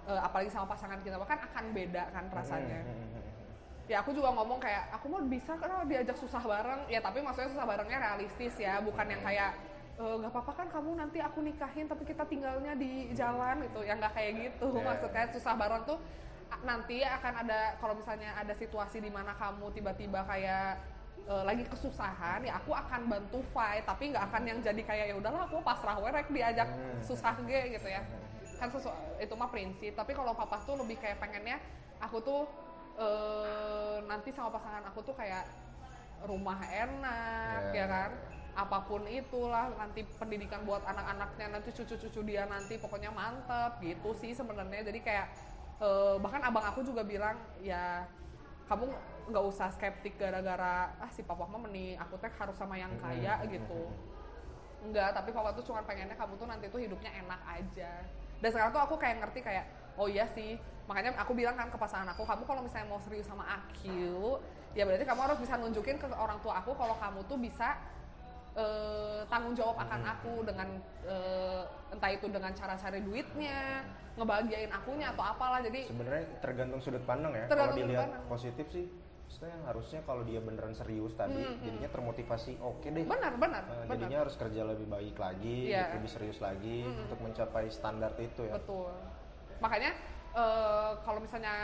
eh, apalagi sama pasangan kita kan akan beda kan rasanya ya aku juga ngomong kayak aku mau bisa kan diajak susah bareng. Ya tapi maksudnya susah barengnya realistis ya bukan yang kayak "Eh, nggak apa-apa kan kamu nanti aku nikahin tapi kita tinggalnya di jalan gitu. Yang nggak kayak gitu. Yeah. maksudnya susah bareng tuh nanti akan ada kalau misalnya ada situasi di mana kamu tiba-tiba kayak eh, lagi kesusahan ya aku akan bantu fight tapi nggak akan yang jadi kayak ya udahlah aku pasrah werek diajak Hmm. susah ge gitu ya. Kan itu mah prinsip. Tapi kalau papa tuh lebih kayak pengennya aku tuh eh, nanti sama pasangan aku tuh kayak rumah enak Ya. ya kan apa pun itulah nanti pendidikan buat anak-anaknya nanti cucu-cucu dia nanti pokoknya mantep gitu sih sebenarnya jadi kayak eh, bahkan abang aku juga bilang ya kamu nggak usah skeptik gara-gara ah si papa mah meni aku teh harus sama yang kaya gitu. Enggak, tapi papa tuh cuma pengennya kamu tuh nanti tuh hidupnya enak aja. Dan sekarang tuh aku kayak ngerti kayak, oh iya sih. Makanya aku bilang kan ke pasangan aku, kamu kalau misalnya mau serius sama aku, ya berarti kamu harus bisa nunjukin ke orang tua aku kalau kamu tuh bisa eh, tanggung jawab akan aku dengan eh, entah itu dengan cara cari duitnya, ngebahagiain akunya atau apalah. Jadi Sebenarnya tergantung sudut pandang ya. Kalau dilihat pandang. positif sih, maksudnya harusnya kalau dia beneran serius tadi, Hmm, hmm. jadinya termotivasi. Oke deh. benar, benar, benar. jadinya harus kerja lebih baik lagi, Iya. lebih serius lagi Mm-mm. untuk mencapai standar itu ya. Betul. Makanya eh, kalau misalnya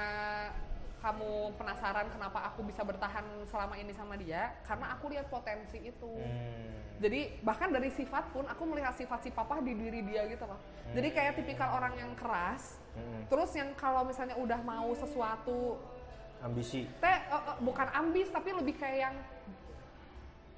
kamu penasaran kenapa aku bisa bertahan selama ini sama dia, karena aku lihat potensi itu. Hmm. Jadi bahkan dari sifat pun aku melihat sifat si papa di diri dia gitu loh. Jadi kayak tipikal orang yang keras, Mm-mm. terus yang kalau misalnya udah mau sesuatu Ambisi. teh eh, eh, bukan ambis tapi lebih kayak yang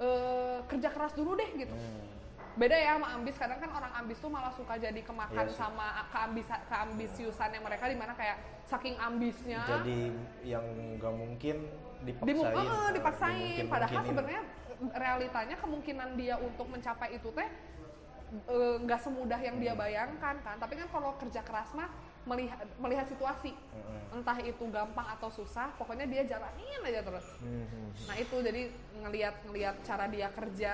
eh, kerja keras dulu deh gitu. Hmm. Beda ya sama ambis, kadang kan orang ambis tuh malah suka jadi kemakan Iya sih. sama keambisa, keambisiusannya mereka di mana kayak saking ambisnya Jadi yang nggak mungkin dipaksain. dimu- nah, dipaksain. Padahal sebenarnya realitanya kemungkinan dia untuk mencapai itu teh eh, nggak semudah yang dia Hmm. bayangkan kan. Tapi kan kalau kerja keras mah melihat melihat situasi, Mm-mm. entah itu gampang atau susah, pokoknya dia jalanin aja terus. Hmm, hmm. Nah itu jadi ngelihat ngelihat cara dia kerja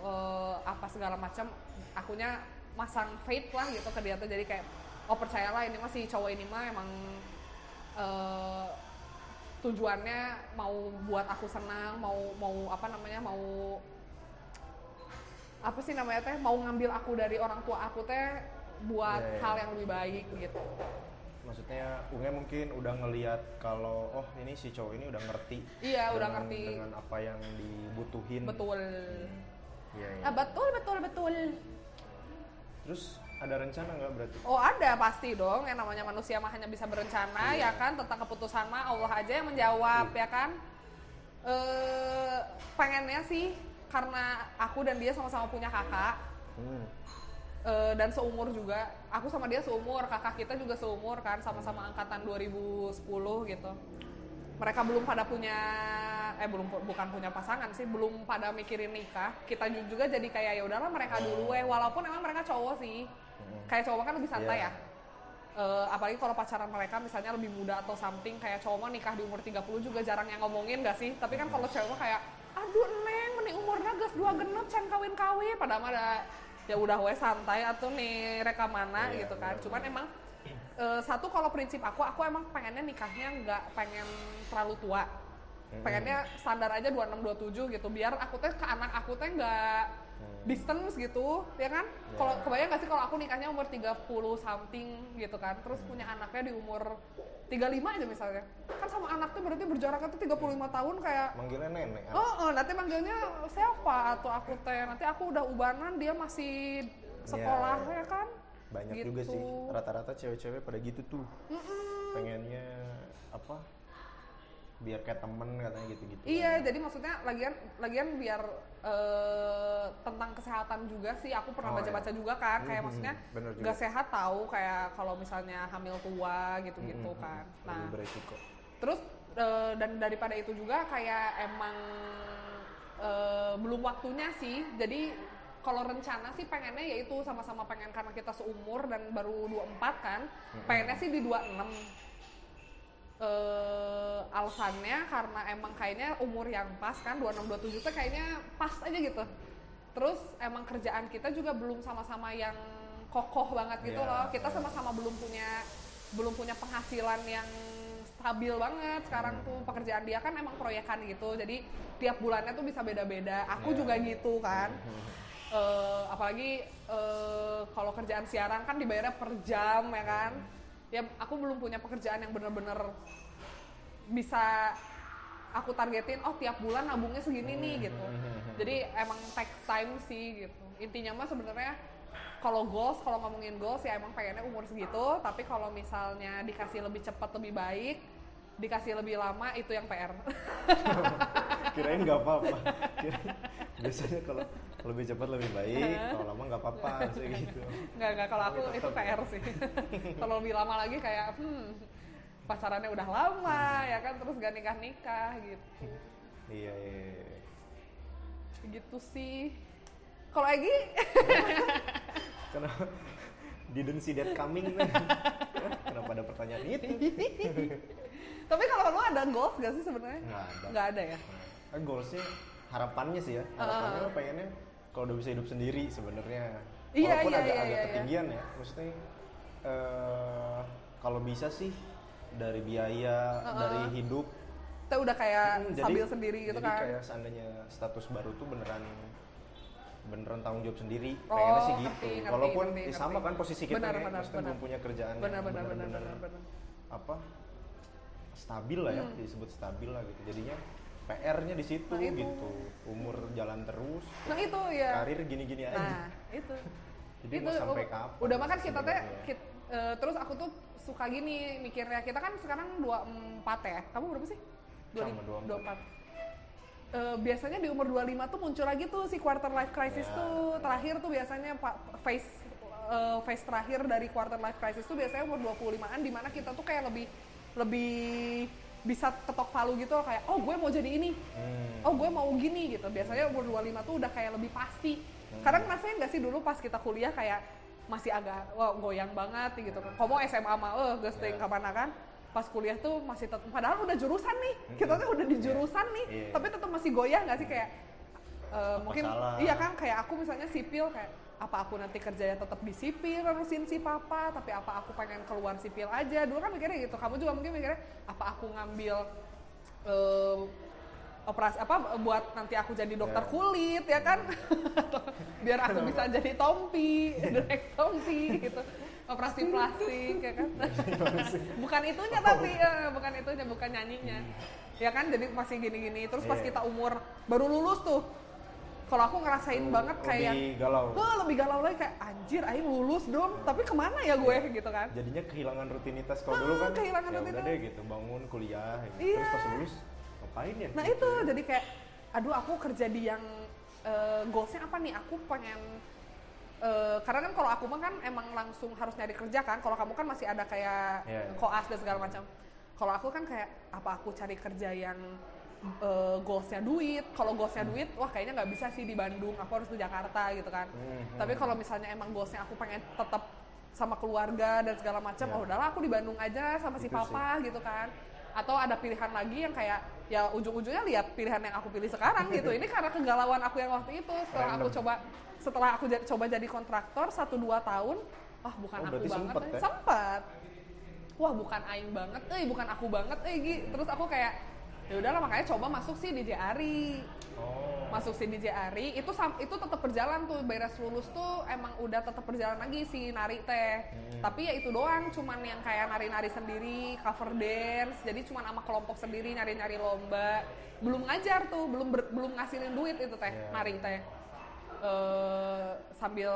eh, apa segala macam, akunya masang faith lah gitu ke dia tuh. Jadi kayak oh percayalah ini masih cowok ini mah emang eh, tujuannya mau buat aku senang mau mau apa namanya mau apa sih namanya teh mau ngambil aku dari orang tua aku teh buat Iya, iya. hal yang lebih baik gitu. Maksudnya Unge mungkin udah ngelihat kalau oh ini si cowok ini udah ngerti Iya, udah dengan- ngerti. dengan apa yang dibutuhin. Betul Iya, iya. ah, betul betul betul terus ada rencana nggak berarti Oh ada pasti dong yang namanya manusia mah hanya bisa berencana Iya. ya kan tentang keputusan mah Allah aja yang menjawab ya kan. Eh pengennya sih karena aku dan dia sama-sama punya kakak hmm. eh, dan seumur juga. Aku sama dia seumur, kakak kita juga seumur kan sama-sama angkatan 2010 gitu. Mereka belum pada punya eh belum bukan punya pasangan sih, belum pada mikirin nikah. Kita juga jadi kayak ya udahlah mereka dulu eh walaupun emang mereka cowok sih. Hmm. Kayak cowok kan lebih santai Iya. ya. Eh, apalagi kalau pacaran mereka misalnya lebih muda atau something kayak cowok mah nikah di umur 30 juga jarang yang ngomongin gak sih? Tapi kan kalau cewek mah kayak aduh neng mending umurnya gas dua genep can kawin-kawin padahal mah ada ya udah we santai atau nih reka mana Iya, gitu kan. benar, Cuman emang eh, satu kalau prinsip aku aku emang pengennya nikahnya nggak pengen terlalu tua. Hmm. Pengennya standar aja 26 27 gitu biar aku teh ke anak aku teh nggak Hmm. distance gitu ya kan Ya. kalau kebayang gak sih kalau aku nikahnya umur 30 something gitu kan terus punya anaknya di umur 35 aja misalnya kan sama anaknya berarti berjaraknya tuh 35 tahun kayak manggilnya nenek oh, oh, nanti manggilnya siapa atau aku teh nanti aku udah ubanan dia masih sekolah Ya. ya kan banyak gitu. juga sih rata-rata cewek-cewek pada gitu tuh Mm-mm. pengennya apa biar kayak temen katanya gitu-gitu Iya, kan. jadi maksudnya lagian lagian biar eh, tentang kesehatan juga sih aku pernah Oh, baca-baca iya. juga kan kayak Mhm, maksudnya nggak sehat tahu kayak kalau misalnya hamil tua gitu-gitu Mhm, kan. lebih Nah, beresiko terus eh, dan daripada itu juga kayak emang eh, belum waktunya sih. Jadi kalau rencana sih pengennya yaitu sama-sama pengen karena kita seumur dan baru 24 kan. Pengennya sih di 26 eh alasannya karena emang kayaknya umur yang pas kan 26 27 tuh kayaknya pas aja gitu. Terus emang kerjaan kita juga belum sama-sama yang kokoh banget gitu Iya, loh. Kita iya. sama-sama belum punya belum punya penghasilan yang stabil banget sekarang Hmm. tuh pekerjaan dia kan emang proyekan gitu. Jadi tiap bulannya tuh bisa beda-beda. Aku Iya. juga gitu kan. Eh, apalagi eh, kalau kerjaan siaran kan dibayarnya per jam ya kan? Ya aku belum punya pekerjaan yang bener-bener bisa aku targetin oh tiap bulan nabungnya segini nih gitu. jadi emang take time sih gitu. Intinya mah sebenarnya kalau goals kalau ngomongin goals ya emang pengennya umur segitu. Tapi kalau misalnya dikasih lebih cepat lebih baik dikasih lebih lama itu yang PR kirain nggak apa-apa Kirain- biasanya kalau lebih cepat lebih baik kalau lama nggak apa-apa sih gitu Nggak, nggak. Kalau aku itu. PR sih. Kalau lebih lama lagi kayak, hmm, pacarannya udah lama, ya kan, terus gak nikah-nikah gitu. iya iya, iya. Gitu sih. Kalau Egi, kenapa didn't see that coming kenapa ada pertanyaan itu tapi kalau lo ada goals gak sih sebenarnya? nggak ada Nggak ada ya? Nah, goalsnya harapannya sih ya harapannya mah pengennya kalau udah bisa hidup sendiri sebenarnya Iya, walaupun iya, agak iya, agak iya, iya. ketinggian ya maksudnya eh, kalau bisa sih dari biaya Uh-uh. dari hidup Kita udah kayak Hmm, stabil sendiri gitu jadi kan? kayak seandainya status baru tuh beneran beneran tanggung jawab sendiri Oh, pengennya sih gitu ngerti, walaupun ngerti, eh, sama ngerti. kan posisi kita Benar, ya benar, benar. belum punya kerjaan yang Benar, benar, benar, bener-bener benar, benar. apa stabil lah ya Hmm. disebut stabil lah gitu jadinya PR-nya di situ Nah, itu. gitu umur jalan terus Nah itu ya. karir gini-gini aja Nah itu. jadi itu mau sampai kapan udah makan kita teh sebenarnya? kit- eh, terus aku tuh suka gini mikirnya kita kan sekarang 24 ya kamu berapa sih Sama, 24 Eh, biasanya di umur 25 tuh muncul lagi tuh si quarter life crisis Ya, tuh ya. terakhir tuh biasanya phase eh, phase terakhir dari quarter life crisis tuh biasanya umur 25-an di mana kita tuh kayak lebih lebih bisa ketok palu gitu loh, kayak oh gue mau jadi ini Hmm. oh gue mau gini gitu biasanya umur 25 tuh udah kayak lebih pasti Hmm. kadang ngerasain nggak sih dulu pas kita kuliah kayak masih agak wah goyang banget gitu kan Komo SMA mah eh ghosting Ya. kapan kan pas kuliah tuh masih tetap padahal udah jurusan nih kita tuh udah di Iya. jurusan nih Iya. tapi tetap masih goyah nggak sih kayak eh, Apa mungkin salah? iya kan kayak aku misalnya sipil kayak apa aku nanti kerjanya tetap di sipil nerusin si papa tapi apa aku pengen keluar sipil aja. Dulu kan mikirnya gitu kamu juga mungkin mikirnya apa aku ngambil eh, operasi apa buat nanti aku jadi dokter Ya. kulit ya kan? Biar aku bisa jadi tompi direct tompi gitu. Operasi plastik ya kan? Bukan itunya tapi eh, bukan itunya bukan nyanyinya. Ya kan? Jadi masih gini-gini. Terus pas Iya. kita umur baru lulus tuh kalau aku ngerasain banget kayak lebih galau Wah, lebih galau lagi kayak anjir aing lulus dong tapi ke mana ya gue gitu kan jadinya kehilangan rutinitas kalau dulu Ah, kan kehilangan ya udah rutinitas. deh gitu bangun kuliah gitu. Iya. terus pas lulus ngapain ya nah Gitu. itu jadi kayak aduh aku kerja di yang eh, goalsnya apa nih aku pengen eh, karena kan kalau aku mah kan emang langsung harus nyari kerja kan kalau kamu kan masih ada kayak iya. koas dan segala macam kalau aku kan kayak apa aku cari kerja yang eh, goalsnya duit kalau goalsnya Hmm. duit wah kayaknya nggak bisa sih di Bandung aku harus di Jakarta gitu kan Hmm, tapi kalau misalnya emang goalsnya aku pengen tetap sama keluarga dan segala macam Ya. oh udahlah aku di Bandung aja sama si Itu sih. papa gitu kan atau ada pilihan lagi yang kayak ya ujung-ujungnya lihat pilihan yang aku pilih sekarang gitu ini karena kegalauan aku yang waktu itu setelah aku Random. coba setelah aku coba jadi kontraktor satu dua tahun ah bukan Oh, aku banget sempet, sempet wah bukan aing banget eh bukan aku banget eh Gi. terus aku kayak ya udahlah makanya coba masuk sih di JRI oh. Masuk si DJ Ari. Itu itu tetap berjalan tuh beres lulus tuh emang udah tetap berjalan lagi si nari teh. Hmm. tapi ya itu doang cuman yang kayak nari-nari sendiri cover dance. Jadi cuman sama kelompok sendiri nyari-nyari lomba. Belum ngajar tuh belum ber- belum ngasilin duit itu teh Iya. nari teh. Eh, sambil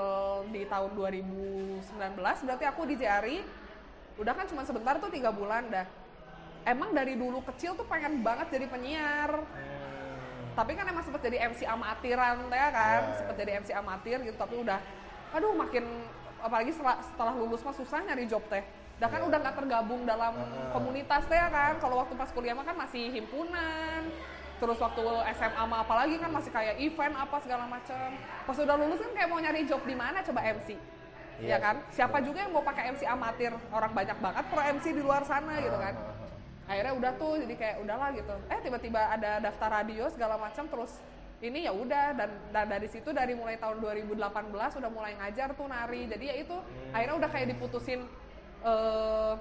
di tahun 2019 berarti aku di JRI udah kan cuma sebentar tuh tiga bulan dah emang dari dulu kecil tuh pengen banget jadi penyiar. Hmm. tapi kan emang sempet jadi MC amatiran ya kan? Ya, ya. sempet jadi MC amatir gitu tapi udah aduh makin apalagi setelah, setelah lulus mah susah nyari job teh. Dah kan Ya. udah nggak tergabung dalam Heeh. komunitas teh ya kan? Kalau waktu pas kuliah mah kan masih himpunan. Terus waktu SMA mah apalagi kan masih kayak event apa segala macam pas udah lulus kan kayak mau nyari job di mana? Coba MC ya Iya kan? Sih, siapa juga yang mau pakai MC amatir? Orang banyak banget pro MC di luar sana gitu kan. Ah. Akhirnya udah tuh jadi kayak udahlah gitu. Eh tiba-tiba ada daftar radio segala macam terus ini ya udah dan, dan dari situ dari mulai tahun 2018 udah mulai ngajar tuh nari. Jadi ya itu akhirnya udah kayak diputusin eh,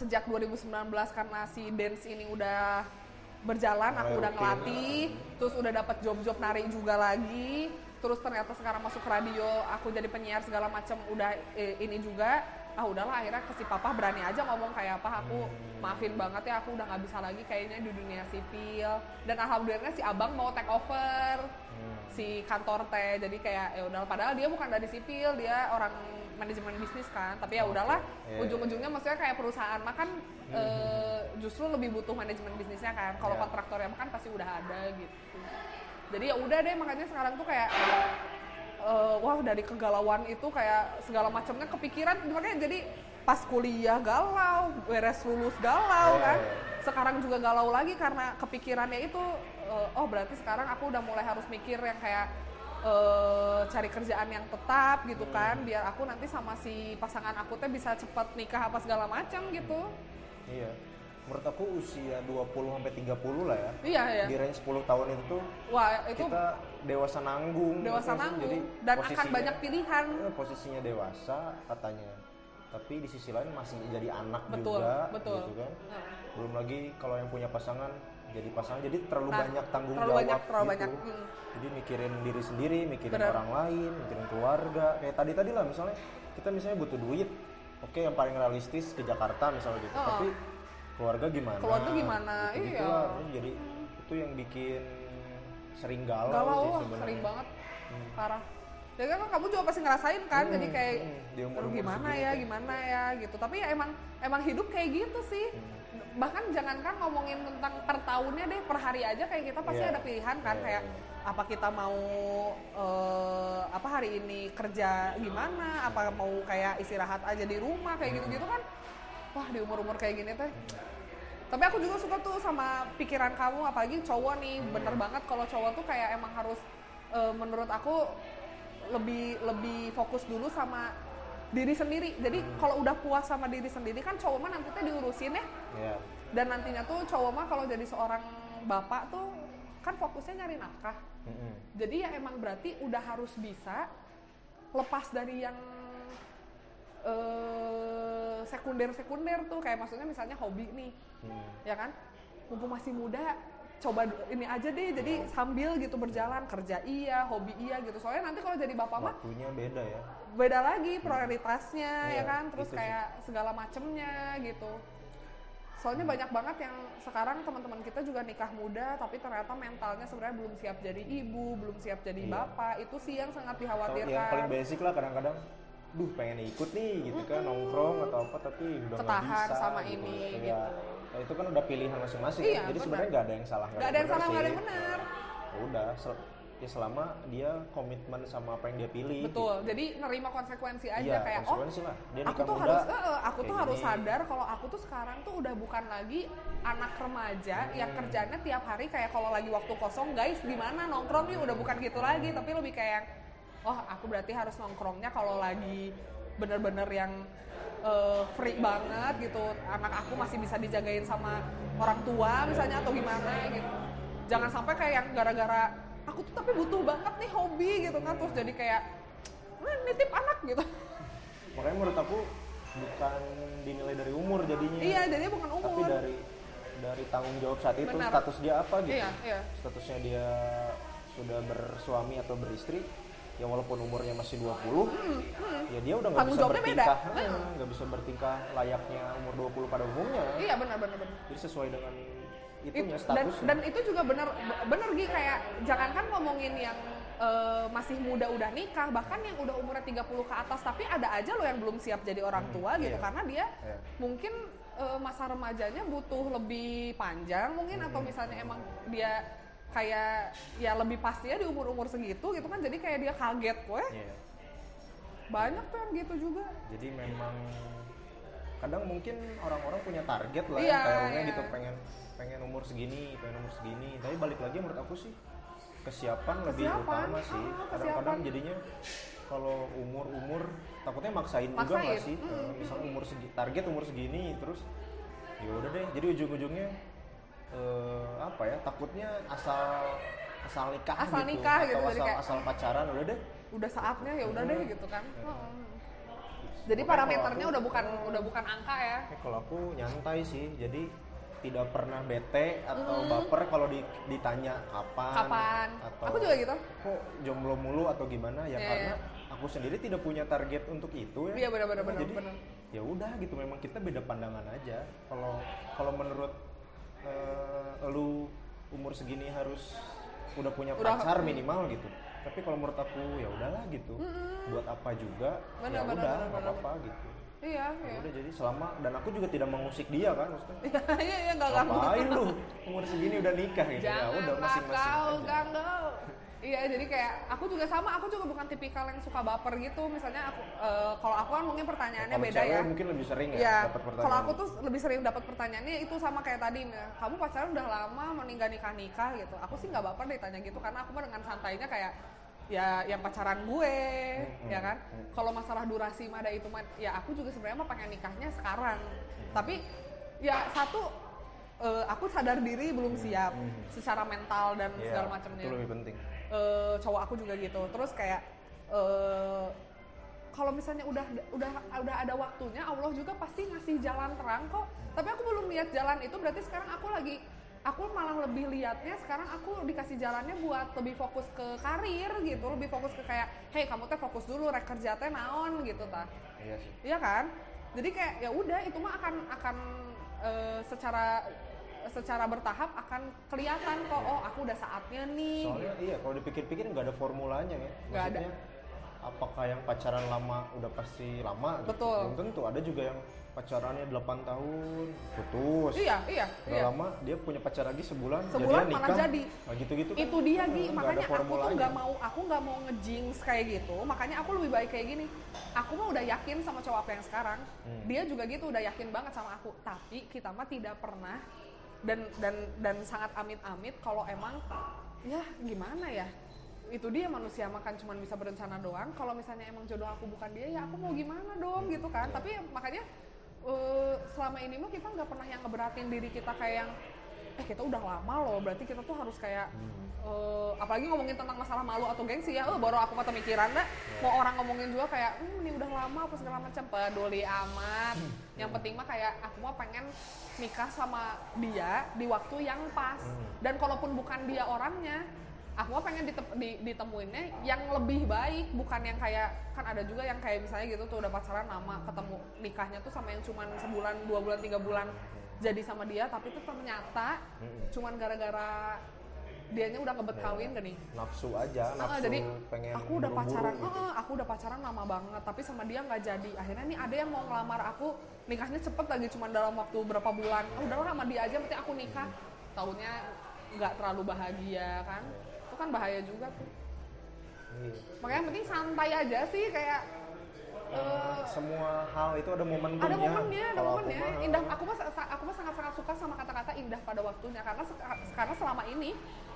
sejak 2019 karena si dance ini udah berjalan aku udah ngelatih terus udah dapat job-job nari juga lagi. Terus ternyata sekarang masuk radio aku jadi penyiar segala macam udah eh, ini juga ah udahlah akhirnya ke si papa berani aja ngomong kayak apa aku maafin banget ya aku udah nggak bisa lagi kayaknya di dunia sipil dan alhamdulillah si abang mau take over Hmm. si kantor teh jadi kayak ya udah padahal dia bukan dari sipil dia orang manajemen bisnis kan tapi ya Oke. udahlah Iya. ujung-ujungnya maksudnya kayak perusahaan mah kan eh, justru lebih butuh manajemen bisnisnya kan kalau Iya. kontraktornya mah kan pasti udah ada gitu jadi ya udah deh makanya sekarang tuh kayak eh, wah dari kegalauan itu kayak segala macamnya kepikiran. Makanya jadi pas kuliah galau beres lulus galau Iya, kan. iya. sekarang juga galau lagi karena kepikirannya itu eh, oh berarti sekarang aku udah mulai harus mikir yang kayak eh, cari kerjaan yang tetap gitu Hmm. kan. Biar aku nanti sama si pasangan aku teh bisa cepat nikah apa segala macam gitu. Iya menurut aku usia 20 sampai 30 lah ya. Iya ya di range 10 tahun itu tuh wah itu kita dewasa nanggung dewasa gitu nanggung Jadi dan akan banyak pilihan. Eh, posisinya dewasa katanya. Tapi di sisi lain masih jadi anak betul juga betul. gitu kan. Belum lagi kalau yang punya pasangan jadi pasangan jadi terlalu Nah, banyak tanggung terlalu jawab banyak, terlalu gitu. banyak, mm. jadi mikirin diri sendiri mikirin Bener. orang lain mikirin keluarga. Kayak tadi tadi lah misalnya kita misalnya butuh duit. Oke yang paling realistis ke Jakarta misalnya gitu. Oh. tapi keluarga gimana Keluarga gimana? gitu Iya. lah. jadi itu yang bikin sering galau, galau sih sebenarnya sering banget Hmm. parah ya kan kamu juga pasti ngerasain kan Hmm, jadi kayak hmm, "Aduh, gimana ya kan." gimana ya gitu tapi ya emang emang hidup kayak gitu sih Hmm. bahkan jangankan ngomongin tentang per tahunnya deh per hari aja kayak kita pasti Iya. ada pilihan kan Iya, kayak iya. apa kita mau eh, apa hari ini kerja gimana apa mau kayak istirahat aja di rumah kayak gitu-gitu kan wah di umur-umur kayak gini teh. Tapi aku juga suka tuh sama pikiran kamu apalagi cowok nih. Bener banget kalau cowok tuh kayak emang harus eh, menurut aku lebih lebih fokus dulu sama diri sendiri. Jadi kalau udah puas sama diri sendiri kan cowok mah nanti tuh diurusin ya. Iya. dan nantinya tuh cowok mah kalau jadi seorang bapak tuh kan fokusnya nyari nafkah. Mm-mm. jadi ya emang berarti udah harus bisa lepas dari yang eh, sekunder-sekunder tuh kayak maksudnya misalnya hobi nih Hmm. ya kan? Mumpung masih muda coba ini aja deh jadi sambil gitu berjalan kerja iya hobi iya gitu. Soalnya nanti kalau jadi bapak mah waktunya beda ya. beda lagi prioritasnya Iya, ya kan? Terus itu sih. kayak segala macemnya gitu. Soalnya banyak banget yang sekarang teman-teman kita juga nikah muda tapi ternyata mentalnya sebenarnya belum siap jadi ibu belum siap jadi Iya. bapak. Itu sih yang sangat atau yang paling dikhawatirkan basic lah kadang-kadang duh pengen ikut nih gitu kan nongkrong atau apa tapi udah nggak Ketahan bisa sama gitu. ini, Iya. gitu. Nah, itu kan udah pilihan masing-masing Iya, kan. jadi benar. sebenarnya nggak ada yang salah nggak ada yang salah nggak ada yang benar Ya udah sel- ya selama dia komitmen sama apa yang dia pilih betul jadi nerima konsekuensi aja Iya, kayak oh konsekuensi lah. Dia aku tuh muda, harus eh, aku tuh harus sadar kalau aku tuh sekarang tuh udah bukan lagi anak remaja yang kerjanya tiap hari kayak kalau lagi waktu kosong guys di mana nongkrong yuk udah bukan gitu lagi tapi lebih kayak oh aku berarti harus nongkrongnya kalau lagi bener-bener yang eh, free banget gitu anak aku masih bisa dijagain sama orang tua misalnya atau gimana gitu jangan sampai kayak yang gara-gara aku tuh tapi butuh banget nih hobi gitu kan terus jadi kayak "Eh, nitip anak gitu makanya menurut aku bukan dinilai dari umur jadinya Iya, jadi bukan tapi umur. dari dari tanggung jawab saat itu Benar. status dia apa gitu Iya, iya. statusnya dia sudah bersuami atau beristri ya walaupun umurnya masih 20 ya dia udah nggak Hmm, bisa bertingkah Hmm. eh, nggak bisa bertingkah layaknya umur 20 pada umumnya Iya benar benar benar. jadi sesuai dengan It- itunya dan statusnya dan itu juga benar benar Gi kayak jangankan ngomongin yang eh, masih muda udah nikah bahkan yang udah umurnya 30 ke atas tapi ada aja loh yang belum siap jadi orang Hmm, tua gitu iya. karena dia Iya. mungkin eh, masa remajanya butuh lebih panjang mungkin atau Hmm. misalnya emang dia kayak ya lebih pastinya di umur-umur segitu gitu kan jadi kayak dia kaget gue Iya. banyak tuh yang gitu juga. Jadi memang kadang mungkin orang-orang punya target lah Iya, ya kayak orangnya iya. gitu pengen pengen umur segini pengen umur segini. Tapi balik lagi menurut aku sih kesiapan, lebih Kesiapan, utama sih. Ah, kadang-kadang jadinya kalau umur umur takutnya maksain, juga Maksain, nggak sih? Mm, Eh, misalnya umur segi, target umur segini terus ya udah deh. Jadi ujung-ujungnya eh, apa ya takutnya asal asal nikah Asal gitu nikah gitu, asal, kayak- asal pacaran udah deh udah saatnya ya udah deh Hmm. gitu kan Hmm. Heeh. jadi parameternya aku- udah bukan udah bukan angka ya Eh, kalau aku nyantai sih, jadi tidak pernah bete atau baper kalau di- ditanya kapan. Hmm. kapan Atau aku juga gitu Kok jomblo mulu atau gimana? Ya Iya, karena aku sendiri tidak punya target untuk itu ya. Iya, benar, benar, Nah, benar, Jadi benar. ya udah gitu, memang kita beda pandangan aja. Kalau kalau menurut eh, lu umur segini harus udah punya Udah- pacar minimal gitu. Tapi kalau menurut aku ya udahlah gitu. Buat apa juga? Ya udah nggak apa-apa gitu. iya Ya iya udah jadi selama dan aku juga tidak mengusik dia kan maksudnya iya iya nggak ganggu ngapain lu umur segini udah nikah gitu ya udah masing-masing kau ganggu Iya, jadi kayak aku juga sama, aku juga bukan tipikal yang suka baper gitu. Misalnya aku, eh, kalau aku kan mungkin pertanyaannya kalau beda ya. mungkin lebih sering ya Iya, dapat pertanyaan kalau aku tuh lebih sering dapat pertanyaannya itu sama kayak tadi, kamu pacaran udah lama, meninggal nikah nikah gitu. Aku sih nggak baper ditanya gitu karena aku mah dengan santainya kayak ya yang pacaran gue, Hmm, ya kan. hmm. Kalau masalah durasi mah ada itu mah, ya aku juga sebenarnya mah pengen nikahnya sekarang. Hmm. Tapi ya satu eh, aku sadar diri belum siap hmm. secara mental dan Iya, segala macamnya itu lebih penting eh, cowok aku juga gitu. Terus kayak eh, kalau misalnya udah udah udah ada waktunya Allah juga pasti ngasih jalan terang kok. Tapi aku belum lihat jalan itu berarti sekarang aku lagi aku malah lebih lihatnya sekarang aku dikasih jalannya buat lebih fokus ke karir gitu. Lebih fokus ke kayak hey kamu teh fokus dulu rek kerja teh naon gitu tah iya sih. Iya kan? Jadi kayak ya udah itu mah akan akan eh, secara secara bertahap akan kelihatan kok oh aku udah saatnya nih. soalnya iya kalau dipikir-pikir nggak ada formulanya ya Nggak ada. apakah yang pacaran lama udah pasti lama gitu? Betul. belum tentu ada juga yang pacarannya 8 tahun putus Iya, iya, Udah iya. lama dia punya pacar lagi sebulan, Sebulan jadinya malah nikah. jadi. Nah, gitu-gitu kan. Itu dia Gi, Nggak ada makanya aku tuh nggak mau aku nggak mau ngejinx kayak gitu. Makanya aku lebih baik kayak gini. Aku mah udah yakin sama cowok aku yang sekarang. Hmm. Dia juga gitu udah yakin banget sama aku. Tapi kita mah tidak pernah dan dan dan sangat amit-amit kalau emang ya gimana ya? Itu dia manusia makan cuman bisa berencana doang. Kalau misalnya emang jodoh aku bukan dia ya aku mau gimana dong gitu kan? Tapi makanya eh, selama ini mah kita nggak pernah yang ngeberatin diri kita kayak yang eh kita udah lama loh berarti kita tuh harus kayak Hmm. eh, apalagi ngomongin tentang masalah malu atau gengsi ya, eh, baru aku kata mikiran dah. Iya. Mau orang ngomongin juga kayak, hmm, ini udah lama apa segala macam, peduli amat. Hmm. Yang penting mah kayak aku mah pengen nikah sama dia di waktu yang pas. Hmm. Dan kalaupun bukan dia orangnya, aku mah pengen ditep- di- ditemuinnya yang lebih baik, bukan yang kayak kan ada juga yang kayak misalnya gitu tuh udah pacaran lama, ketemu nikahnya tuh sama yang cuman sebulan, dua bulan, tiga bulan jadi sama dia, tapi tuh ternyata Mm-mm. cuman gara-gara dianya udah ngebet Ya. kawin gak nih nafsu aja nafsu jadi pengen aku udah pacaran gitu. aku udah pacaran lama banget tapi sama dia nggak jadi akhirnya nih ada yang mau ngelamar aku nikahnya cepet lagi cuma dalam waktu berapa bulan ah, udahlah sama dia aja penting aku nikah tahunnya nggak terlalu bahagia kan itu kan bahaya juga tuh Iya. makanya penting santai aja sih kayak eh, semua hal itu ada momentumnya ada momennya, ada aku momennya. mah, Indah, aku mah aku mah sangat-sangat suka sama kata-kata indah pada waktunya karena karena selama ini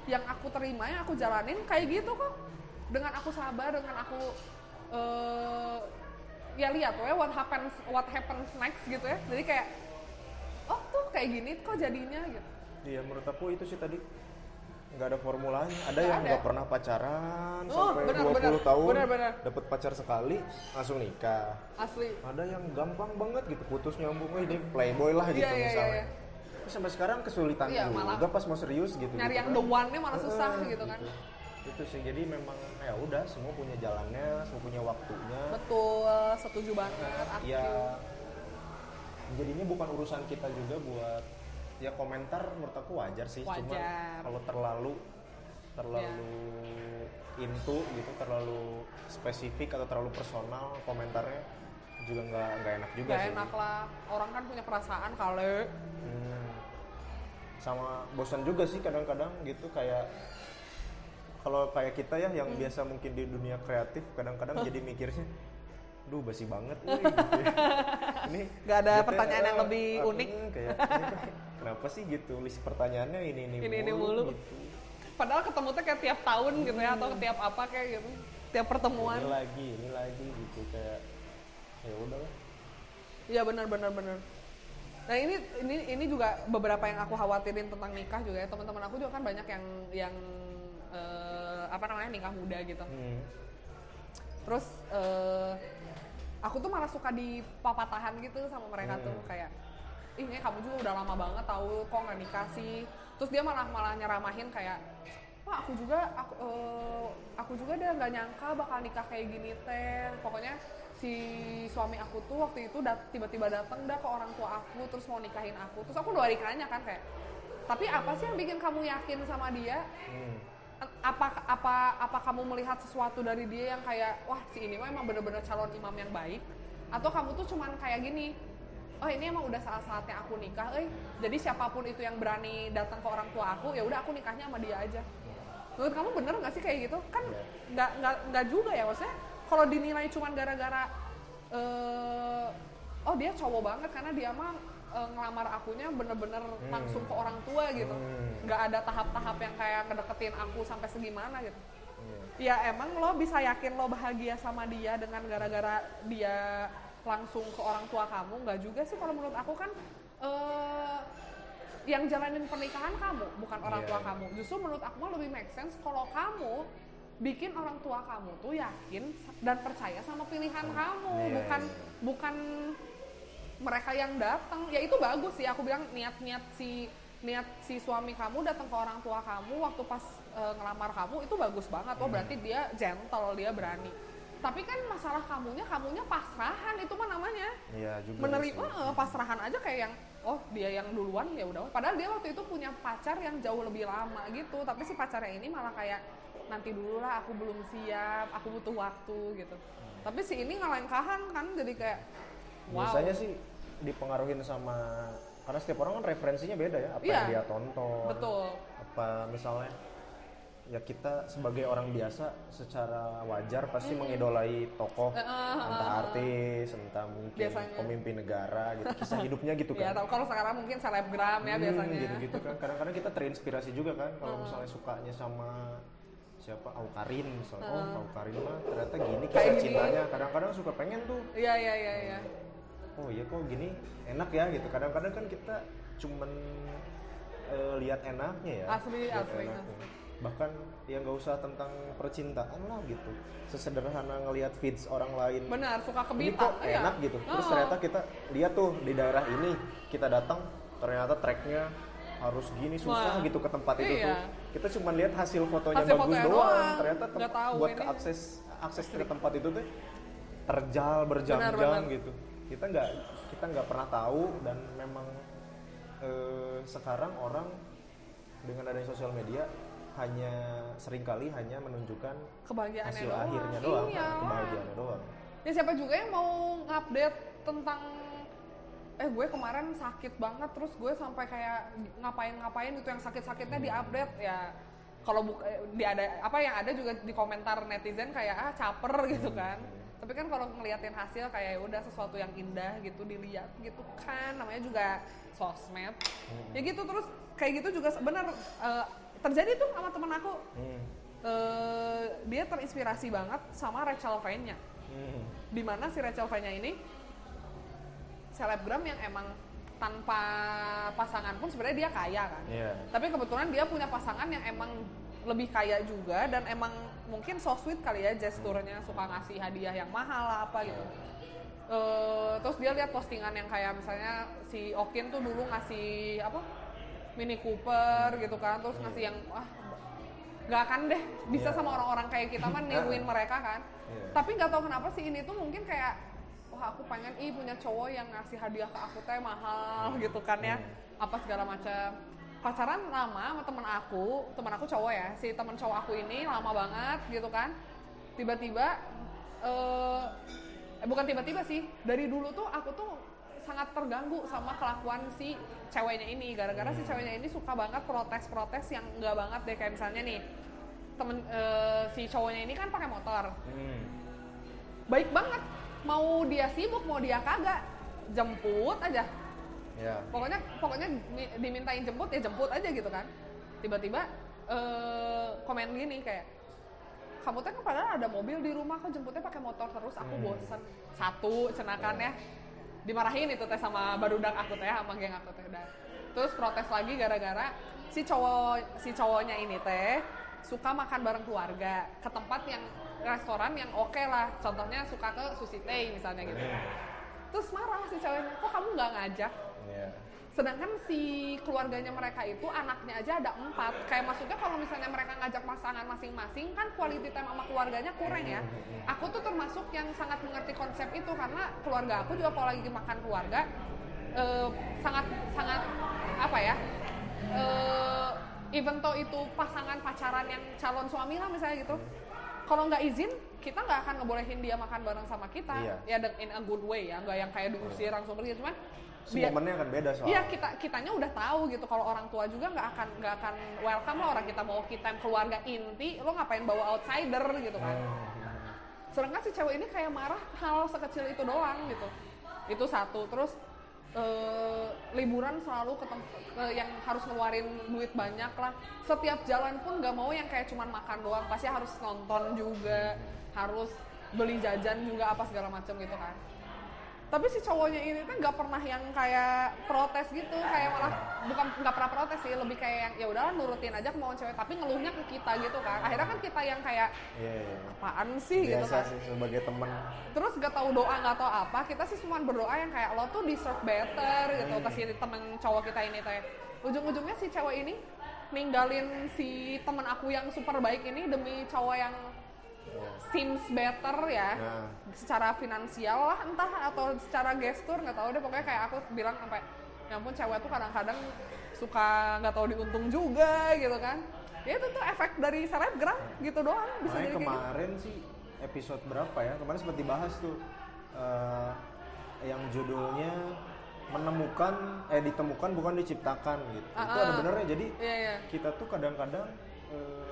yang aku terima, yang aku jalanin kayak gitu kok. Dengan aku sabar, dengan aku eh ya lihat ya what happens what happens next gitu ya. Jadi kayak oh tuh kayak gini kok jadinya gitu. iya menurut aku itu sih tadi nggak ada formulanya ada Nggak yang nggak pernah pacaran Oh, sampai benar, 20 benar. tahun Benar, benar. dapat pacar sekali langsung nikah Asli. ada yang gampang banget gitu putus nyambung dia playboy lah gitu Iya, iya, misalnya iya, Tapi sampai sekarang kesulitan Iya, juga malah pas mau serius gitu Nyari gitu yang kan. the one-nya malah susah Heeh, gitu kan. itu sih jadi memang ya udah semua punya jalannya semua punya waktunya Betul, setuju banget. Aku. ya jadinya bukan urusan kita juga buat ya komentar menurut aku wajar sih cuma Wajar. Iya. kalau terlalu terlalu into gitu terlalu spesifik atau terlalu personal komentarnya juga nggak nggak enak juga Gak sih enak lah, orang kan punya perasaan kali. Hmm. sama bosan juga sih kadang-kadang gitu kayak kalau kayak kita ya Hmm. yang biasa mungkin di dunia kreatif kadang-kadang jadi mikirnya duh basi banget nih gitu ya. ini Gak ada kita, pertanyaan yang eh, lebih eh, unik. hmm, kayak kenapa sih gitu list pertanyaannya ini ini, Ini- ini mulu. gitu. Padahal ketemu tuh kayak tiap tahun gitu ya, atau tiap apa kayak gitu. Tiap pertemuan. ini lagi ini lagi gitu kayak ya udahlah Iya benar benar benar. Nah ini ini ini juga beberapa yang aku khawatirin tentang nikah juga ya. Teman-teman aku juga kan banyak yang yang eh, apa namanya nikah muda gitu. Hmm. Terus eh, aku tuh malah suka dipapatahan gitu sama mereka tuh Hmm. kayak ih ini kamu juga udah lama banget tahu kok nggak nikah sih. Terus dia malah malah nyeramahin kayak Wah aku juga aku eh, aku juga dia nggak nyangka bakal nikah kayak gini teh. Pokoknya si suami aku tuh waktu itu dat- tiba-tiba datang dah ke orang tua aku terus mau nikahin aku. Terus aku dua hari kan kayak tapi apa sih yang bikin kamu yakin sama dia? Hmm. Apa apa apa kamu melihat sesuatu dari dia yang kayak wah si ini mah emang bener-bener calon imam yang baik. Atau kamu tuh cuman kayak gini oh ini emang udah saat-saatnya aku nikah eh jadi siapa pun itu yang berani datang ke orang tua aku ya udah aku nikahnya sama dia aja. Menurut kamu bener nggak sih kayak gitu? Kan nggak nggak juga ya maksudnya kalau dinilai cuman gara-gara eh oh dia cowok banget karena dia mah eh, ngelamar akunya bener-bener langsung ke orang tua gitu Hmm. nggak ada tahap-tahap yang kayak ngedeketin aku sampai segimana gitu Iya. ya emang lo bisa yakin lo bahagia sama dia dengan gara-gara dia langsung ke orang tua kamu nggak juga sih kalau menurut aku kan eh yang jalanin pernikahan kamu bukan orang Iya. tua kamu justru menurut aku mah lebih make sense kalau kamu bikin orang tua kamu tuh yakin dan percaya sama pilihan kamu Iya, bukan iya. bukan mereka yang datang. Ya itu bagus sih. Aku bilang niat-niat si niat si suami kamu datang ke orang tua kamu waktu pas eh, ngelamar kamu itu bagus banget. Oh berarti dia gentle dia berani. Tapi kan masalah kamunya kamunya pasrahan. Itu mah namanya Iya juga menerima sih. eh, pasrahan aja kayak yang oh dia yang duluan ya udah. Padahal dia waktu itu punya pacar yang jauh lebih lama gitu. Tapi si pacarnya ini malah kayak nanti dulu lah aku belum siap aku butuh waktu gitu. Tapi si ini ngelengkahan kan jadi kayak wow. Biasanya sih dipengaruhin sama karena setiap orang kan referensinya beda ya, apa Iya. yang dia tonton. betul Apa misalnya ya kita sebagai orang biasa secara wajar pasti mengidolai tokoh eh, eh, entah artis, entah mungkin Biasanya. pemimpin negara gitu, kisah hidupnya gitu ya kan. tahu kalau sekarang mungkin selebgram ya Hmm, biasanya gitu-gitu kan. Kadang-kadang kita terinspirasi juga kan kalau misalnya sukanya sama siapa Aukarin misalnya. Oh, Aukarin mah ternyata gini kisah Kayak cintanya. Kadang-kadang suka pengen tuh iya iya iya iya oh iya kok gini enak ya gitu kadang-kadang kan kita cuman eh, lihat enaknya ya Asli, lihat asli, enaknya. asli. bahkan ya nggak usah tentang percintaan lah gitu sesederhana ngelihat feeds orang lain benar suka ini kebita kok iya. enak gitu terus Oh. ternyata kita lihat tuh di daerah ini kita datang ternyata treknya harus gini susah Wah. gitu ke tempat itu Iya. tuh kita cuma lihat hasil fotonya Hasil bagus fotonya doang doang. ternyata tem- tahu buat ini. ke akses akses ke tempat itu tuh terjal berjam-jam gitu kita nggak kita nggak pernah tahu dan memang eh, sekarang orang dengan adanya sosial media hanya sering kali hanya menunjukkan kebahagiaannya hasil doang. akhirnya doang iya. kan, kebahagiaannya doang. Ya siapa juga yang mau ngupdate tentang eh gue kemarin sakit banget terus gue sampai kayak ngapain-ngapain gitu yang sakit-sakitnya diupdate. Ya kalau buka di ada apa yang ada juga di komentar netizen kayak ah caper gitu kan tapi kan kalau ngeliatin hasil kayak ya udah sesuatu yang indah gitu dilihat gitu kan namanya juga sosmed ya gitu terus kayak gitu juga bener eh, terjadi tuh sama temen aku Hmm. Eh, dia terinspirasi banget sama Rachel Vane-nya Hmm. di mana si Rachel Vane-nya ini selebgram yang emang tanpa pasangan pun sebenarnya dia kaya kan Iya. tapi kebetulan dia punya pasangan yang emang lebih kaya juga dan emang mungkin so sweet kali ya gesturnya suka ngasih hadiah yang mahal lah apa gitu. Eh, terus dia lihat postingan yang kayak misalnya si Okin tuh dulu ngasih apa Mini Cooper gitu kan terus ngasih yang ah nggak akan deh bisa Iya. sama orang-orang kayak kita mah niruin mereka kan. Iya. tapi nggak tahu kenapa sih ini tuh mungkin kayak wah aku pengen ih punya cowok yang ngasih hadiah ke aku teh mahal gitu kan ya. Apa segala macam pacaran lama sama temen aku temen aku cowok ya si temen cowok aku ini lama banget gitu kan. Tiba-tiba eh eh, bukan tiba-tiba sih dari dulu tuh aku tuh sangat terganggu sama kelakuan si ceweknya ini. Gara-gara si ceweknya ini suka banget protes-protes yang enggak banget deh kayak misalnya nih temen eh, si cowoknya ini kan pakai motor. Hmm. baik banget mau dia sibuk mau dia kagak jemput aja Ya. pokoknya pokoknya mi- dimintain jemput ya jemput aja gitu kan tiba-tiba eh, komen gini kayak kamu teh kan padahal ada mobil di rumah kok jemputnya pakai motor terus aku Hmm. bosen satu cenakan ya dimarahin itu teh sama barudak aku teh sama geng aku teh dan terus protes lagi gara-gara si cowok si cowoknya ini teh suka makan bareng keluarga ke tempat yang restoran yang oke lah contohnya suka ke sushi tei misalnya gitu Hmm. terus marah si ceweknya kok kamu nggak ngajak. Sedangkan si keluarganya mereka itu anaknya aja ada empat. Kayak maksudnya kalau misalnya mereka ngajak pasangan masing-masing kan quality time sama keluarganya kurang ya. Aku tuh termasuk yang sangat mengerti konsep itu karena keluarga aku juga kalau lagi makan keluarga eh, sangat sangat apa ya eh, even itu pasangan pacaran yang calon suami lah misalnya gitu. Kalau nggak izin kita nggak akan ngebolehin dia makan bareng sama kita. Iya. ya in a good way ya nggak yang kayak diusir langsung pergi cuman Dia- momennya akan beda soalnya. Iya kita kitanya udah tahu gitu kalau orang tua juga nggak akan nggak akan welcome lah orang kita mau kita keluarga inti lo ngapain bawa outsider gitu kan. Hmm. Sedangkan si cewek ini kayak marah hal sekecil itu doang gitu. Itu satu terus eh, liburan selalu ke tempat yang harus ngeluarin duit banyak lah. Setiap jalan pun nggak mau yang kayak cuman makan doang, pasti harus nonton juga, harus beli jajan juga apa segala macam gitu kan tapi si cowoknya ini tuh nggak pernah yang kayak protes gitu kayak malah bukan nggak pernah protes sih lebih kayak yang ya udahlah nurutin aja kemauan cewek tapi ngeluhnya ke kita gitu kan akhirnya kan kita yang kayak Iya, iya. apaan sih gitu Biasa kan sih sebagai temen. terus gak tahu doa nggak tahu apa kita sih cuma berdoa yang kayak lo tuh deserve better gitu Hmm. ke si temen cowok kita ini teh ujung-ujungnya si cewek ini ninggalin si temen aku yang super baik ini demi cowok yang Iya. Seems better ya Nah, secara finansial lah entah atau secara gestur nggak tahu deh pokoknya kayak aku bilang sampai ya ampun cewek tuh kadang-kadang suka nggak tahu diuntung juga gitu kan ya itu tuh efek dari selebgram gitu doang bisa makanya jadi gitu. kemarin sih episode berapa ya? Kemarin sempat dibahas tuh eh, yang judulnya menemukan eh ditemukan bukan diciptakan gitu. Itu Ah, ada ah. benernya. Jadi iya iya kita tuh kadang-kadang eh,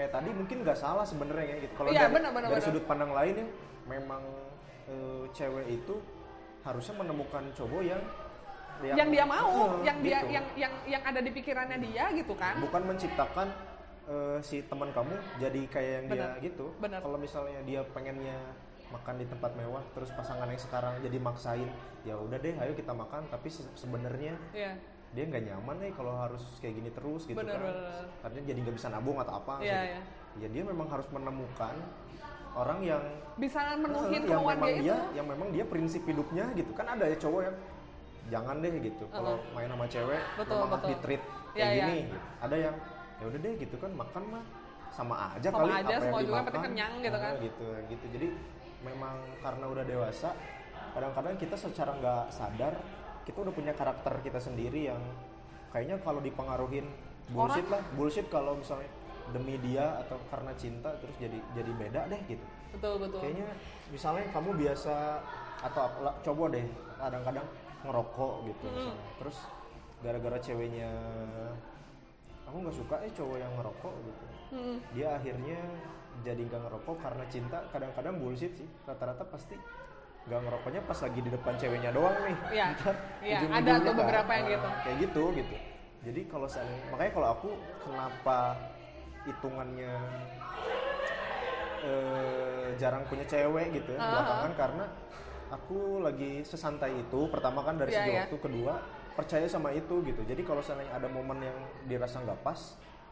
kayak tadi mungkin nggak salah sebenarnya ya gitu. Kalau Iya, dari, benar, benar, dari sudut pandang lain ya, memang eh, cewek itu harusnya menemukan cowok yang yang, dia mau Eh, yang dia gitu. yang yang yang ada di pikirannya dia gitu kan bukan menciptakan eh, si teman kamu jadi kayak yang Benar, dia gitu. Kalau misalnya dia pengennya makan di tempat mewah, terus pasangan yang sekarang jadi maksain, ya udah deh, ayo kita makan. Tapi se- sebenarnya Iya. Dia nggak nyaman nih kalau harus kayak gini terus gitu Bener, kan bener. artinya jadi nggak bisa nabung atau apa Iya, gitu. iya. ya dia memang harus menemukan orang yang bisa menuhin yang kemauan memang dia dia itu yang memang dia prinsip hidupnya gitu kan ada ya cowok yang jangan deh gitu kalau Uh-uh. main sama cewek Betul, memang harus di treat kayak iya. gini gitu. ada yang ya udah deh gitu kan makan mah sama aja Sama kali aja, apa yang semua juga yang dimakan penting kenyang gitu Ah, kan. gitu gitu jadi memang karena udah dewasa kadang-kadang kita secara nggak sadar kita udah punya karakter kita sendiri yang kayaknya kalau dipengaruhin bullshit lah bullshit kalau misalnya demi dia atau karena cinta terus jadi jadi beda deh gitu betul betul kayaknya misalnya kamu biasa atau coba deh kadang-kadang ngerokok gitu Hmm. misalnya. terus gara-gara ceweknya aku nggak suka eh cowok yang ngerokok gitu Mm-mm. dia akhirnya jadi nggak ngerokok karena cinta kadang-kadang bullshit sih rata-rata pasti nggak ngerokoknya pas lagi di depan ceweknya doang nih. Iya. Iya, ada tuh kan, beberapa yang nah, gitu. kayak gitu gitu. Jadi kalau saya makanya kalau aku kenapa hitungannya eh, jarang punya cewek gitu ya Ah, belakangan karena aku lagi sesantai itu pertama kan dari Iya, segi iya. waktu kedua percaya sama itu gitu. Jadi kalau seandainya ada momen yang dirasa nggak pas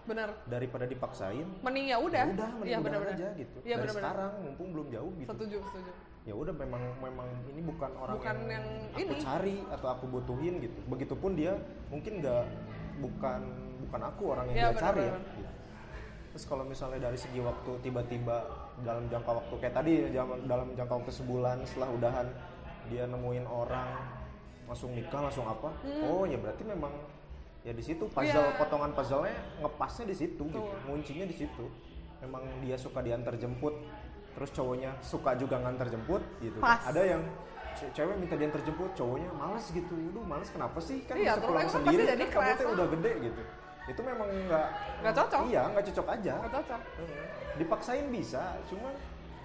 bener. daripada dipaksain mending ya udah. ya udah mending iya udahan bener-bener. aja gitu. Iya dari bener-bener. sekarang mumpung belum jauh gitu. Setuju setuju ya udah memang memang ini bukan orang Bukan yang aku ini. cari atau aku butuhin gitu begitupun dia mungkin nggak bukan bukan aku orang yang Iya, dia cari ya benar-benar. gitu. terus kalau misalnya dari segi waktu tiba-tiba dalam jangka waktu kayak tadi ya, dalam jangka waktu sebulan setelah udahan dia nemuin orang langsung nikah langsung apa oh ya berarti memang ya di situ puzzle Hmm. Iya. potongan puzzle-nya ngepasnya di situ gitu Betul. nguncinya di situ memang dia suka diantar jemput terus cowoknya suka juga ngantar jemput gitu. Pas. ada yang ce- cewek minta diantar jemput cowoknya males gitu. Aduh males kenapa sih? Kan Iya, bisa pulang sendiri kan kamu tuh ah. udah gede gitu. Itu memang nggak Nggak cocok. iya nggak cocok aja. Nggak cocok. Dipaksain bisa cuma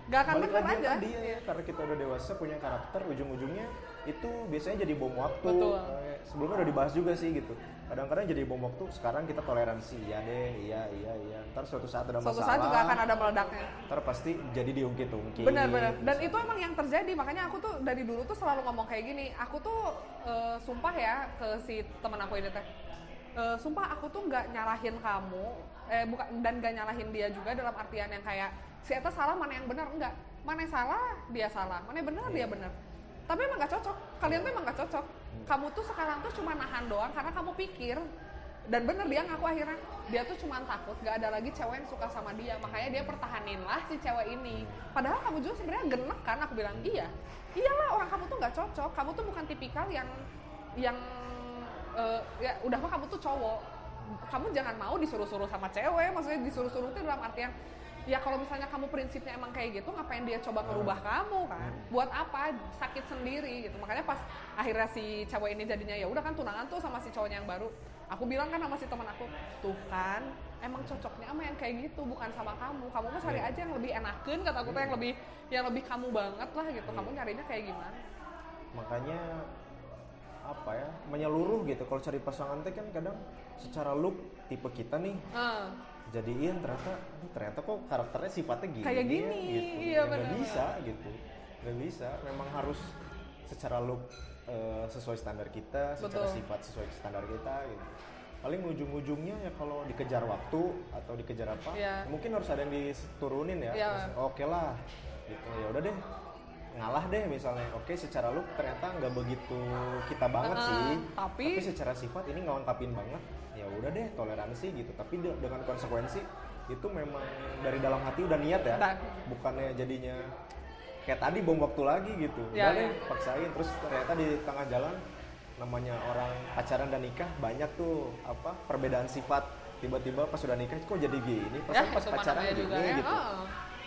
nggak akan balik lagi aja. tadi ya, karena kita udah dewasa punya karakter ujung-ujungnya itu biasanya jadi bom waktu. Betul. Sebelumnya udah dibahas juga sih gitu kadang-kadang jadi bom waktu sekarang kita toleransi. Iya deh iya iya iya. Ntar suatu saat ada suatu masalah saat juga akan ada meledaknya. ntar pasti jadi diungkit-ungkit. Benar-benar dan itu emang yang terjadi. Makanya aku tuh dari dulu tuh selalu ngomong kayak gini. Aku tuh eh, sumpah ya ke si teman aku ini teh. Eh, sumpah aku tuh nggak nyalahin kamu eh bukan dan nggak nyalahin dia juga dalam artian yang kayak si Eta salah mana yang benar? Enggak mana yang salah dia salah. Mana yang benar dia Iya. benar. Tapi emang nggak cocok. Kalian tuh emang nggak cocok kamu tuh sekarang tuh cuma nahan doang karena kamu pikir. Dan bener dia ngaku akhirnya. Dia tuh cuma takut gak ada lagi cewek yang suka sama dia. Makanya dia pertahanin lah si cewek ini. Padahal kamu juga sebenarnya genek kan? Aku bilang iya. Iyalah orang kamu tuh nggak cocok. Kamu tuh bukan tipikal yang yang eh, ya udah mah kamu tuh cowok. Kamu jangan mau disuruh-suruh sama cewek. Maksudnya disuruh-suruh itu dalam artian ya kalau misalnya kamu prinsipnya emang kayak gitu ngapain dia coba ngerubah kamu kan? Buat apa? Sakit sendiri gitu. Makanya pas akhirnya si cewek ini jadinya ya udah kan tunangan tuh sama si cowoknya yang baru. Aku bilang kan sama si teman aku tuh kan emang cocoknya sama yang kayak gitu bukan sama kamu. Kamu mah cari Iya. aja yang lebih enakan kata aku tuh yang lebih yang lebih kamu banget lah gitu. Kamu nyarinya kayak gimana? Makanya apa ya menyeluruh gitu. Kalau cari pasangan teh kan kadang secara look tipe kita nih Ah, jadiin ternyata ternyata kok karakternya sifatnya gini Kayak ya, gini, gitu. Iya Ya, bisa gitu. Nggak bisa. Memang harus secara look eh, sesuai standar kita secara Betul. sifat sesuai standar kita gitu. Paling ujung-ujungnya ya kalau dikejar waktu atau dikejar apa Iya. mungkin harus ada yang diturunin ya. Terus, oke lah gitu. Ya udah deh ngalah deh misalnya. Oke secara look ternyata nggak begitu kita banget Heeh, sih. tapi- secara sifat ini ngelengkapin banget ya udah deh toleransi gitu. Tapi de- dengan konsekuensi itu memang dari dalam hati udah niat ya. Dan- bukannya jadinya kayak tadi bom waktu lagi gitu. Ya, udah deh ya. paksain. Terus ternyata di tengah jalan namanya orang pacaran dan nikah banyak tuh apa perbedaan sifat. Tiba-tiba pas udah nikah kok jadi gini? Pas ya pas pacaran gini juga ya. gitu. Oh.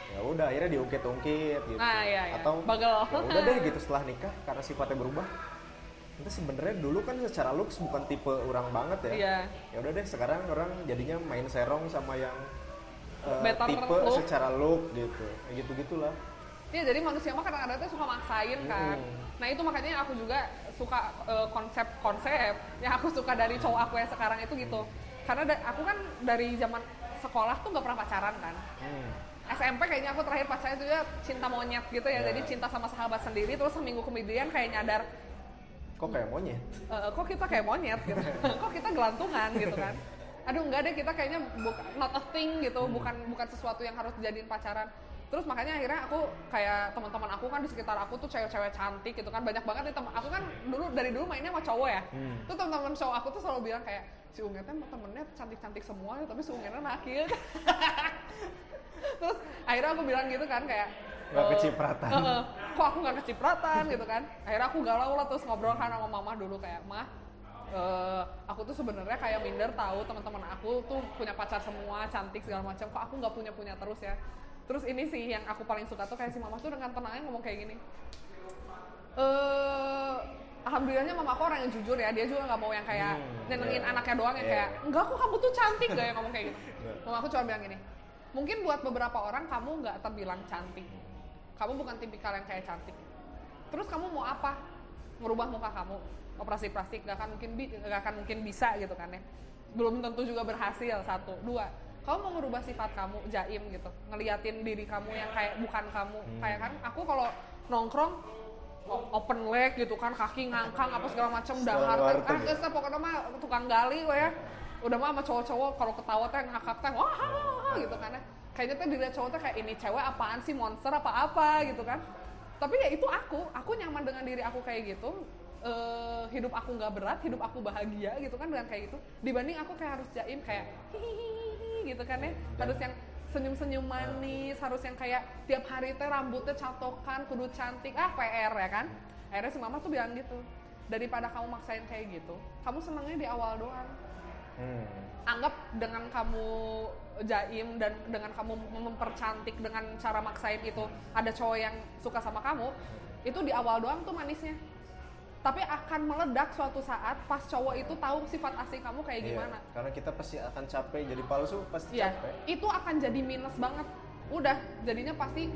ya udah akhirnya diungkit-ungkit gitu. Nah, iya, iya. atau Bagel. ya udah deh gitu setelah nikah karena sifatnya berubah itu sebenarnya dulu kan secara looks bukan tipe orang banget ya Iya. ya udah deh sekarang orang jadinya main serong sama yang Better tipe look. secara look gitu kayak gitu gitulah Iya jadi manusia mah kadang-kadang tuh suka maksain kan. Mm. Nah itu makanya aku juga suka eh, konsep-konsep yang aku suka dari cowok aku yang sekarang itu gitu. Karena da- aku kan dari zaman sekolah tuh nggak pernah pacaran kan. hmm. SMP kayaknya aku terakhir pacaran itu ya cinta monyet gitu ya. Ya. Jadi cinta sama sahabat sendiri terus seminggu kemudian kayak nyadar kok kayak monyet? Eh, kok kita kayak monyet gitu? Kok kita gelantungan gitu kan? Aduh enggak deh kita kayaknya bukan not a thing gitu. Bukan bukan sesuatu yang harus dijadiin pacaran. Terus makanya akhirnya aku kayak teman-teman aku kan di sekitar aku tuh cewek-cewek cantik gitu kan. Banyak banget nih teman aku kan dulu dari dulu mainnya sama cowok ya. Hmm. tuh teman-teman cowok aku tuh selalu bilang kayak si Ungetnya temennya cantik-cantik semua tapi si Ungetnya nakil terus akhirnya aku bilang gitu kan kayak Nggak eh, kecipratan. eh, eh, kok aku nggak kecipratan gitu kan akhirnya aku galau lah terus ngobrol kan sama mama dulu kayak mah eh, aku tuh sebenarnya kayak minder tahu teman-teman aku tuh punya pacar semua cantik segala macam kok aku nggak punya punya terus ya terus ini sih yang aku paling suka tuh kayak si mama tuh dengan tenangnya ngomong kayak gini eh alhamdulillahnya mama aku orang yang jujur ya dia juga nggak mau yang kayak Hmm, nyenengin iya. anaknya doang yang Iya. kayak enggak kok kamu tuh cantik gak yang ngomong kayak gitu Iya. mama aku cuma bilang gini mungkin buat beberapa orang kamu nggak terbilang cantik kamu bukan tipikal yang kayak cantik. Terus kamu mau apa? Merubah muka kamu. Operasi plastik gak akan mungkin gak akan mungkin bisa gitu kan ya. Belum tentu juga berhasil satu. Dua kamu mau ngerubah sifat kamu jaim gitu. Ngeliatin diri kamu yang kayak bukan kamu. Hmm. kayak kan aku kalau nongkrong open leg gitu kan kaki ngangkang apa segala macam dahar ah teh pokoknya mah tukang gali we ya udah mah sama cowok-cowok kalau ketawa teh ngakak teh wah gitu kan ya kayaknya teh dilihat cowok teh kayak ini cewek apaan sih? Monster apa apa? gitu kan. Tapi ya itu aku aku nyaman dengan diri aku kayak gitu. Eh, hidup aku nggak berat hidup aku bahagia gitu kan dengan kayak gitu. Dibanding aku kayak harus jaim kayak hihihi gitu kan ya. Harus yang senyum-senyum manis harus yang kayak tiap hari teh rambutnya catokan kudu cantik. Ah PR ya kan? Akhirnya si mama tuh bilang gitu daripada kamu maksain kayak gitu kamu senengnya di awal doang. Hmm. anggap dengan kamu jaim dan dengan kamu mempercantik dengan cara maksain itu ada cowok yang suka sama kamu itu di awal doang tuh manisnya. Tapi akan meledak suatu saat pas cowok itu tahu sifat asli kamu kayak Iya, gimana. karena kita pasti akan capek jadi palsu pasti Iya, capek. itu akan jadi minus banget. Udah, jadinya pasti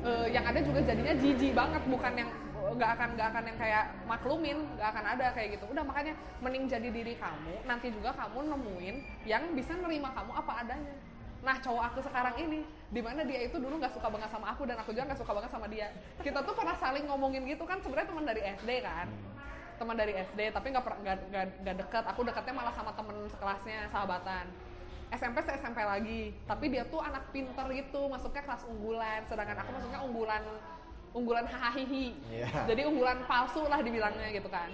eh, yang ada juga jadinya jijik banget, bukan yang nggak akan nggak akan yang kayak maklumin, nggak akan ada kayak gitu. Udah makanya mending jadi diri kamu, nanti juga kamu nemuin yang bisa nerima kamu apa adanya. Nah cowok aku sekarang ini, di mana dia itu dulu nggak suka banget sama aku dan aku juga nggak suka banget sama dia. Kita tuh pernah saling ngomongin gitu kan, sebenarnya teman dari SD kan teman dari SD tapi nggak nggak deket aku deketnya malah sama temen sekelasnya sahabatan SMP se SMP lagi tapi dia tuh anak pinter gitu masuknya kelas unggulan sedangkan aku masuknya unggulan unggulan hahaha. Iya. jadi unggulan palsu lah dibilangnya gitu kan.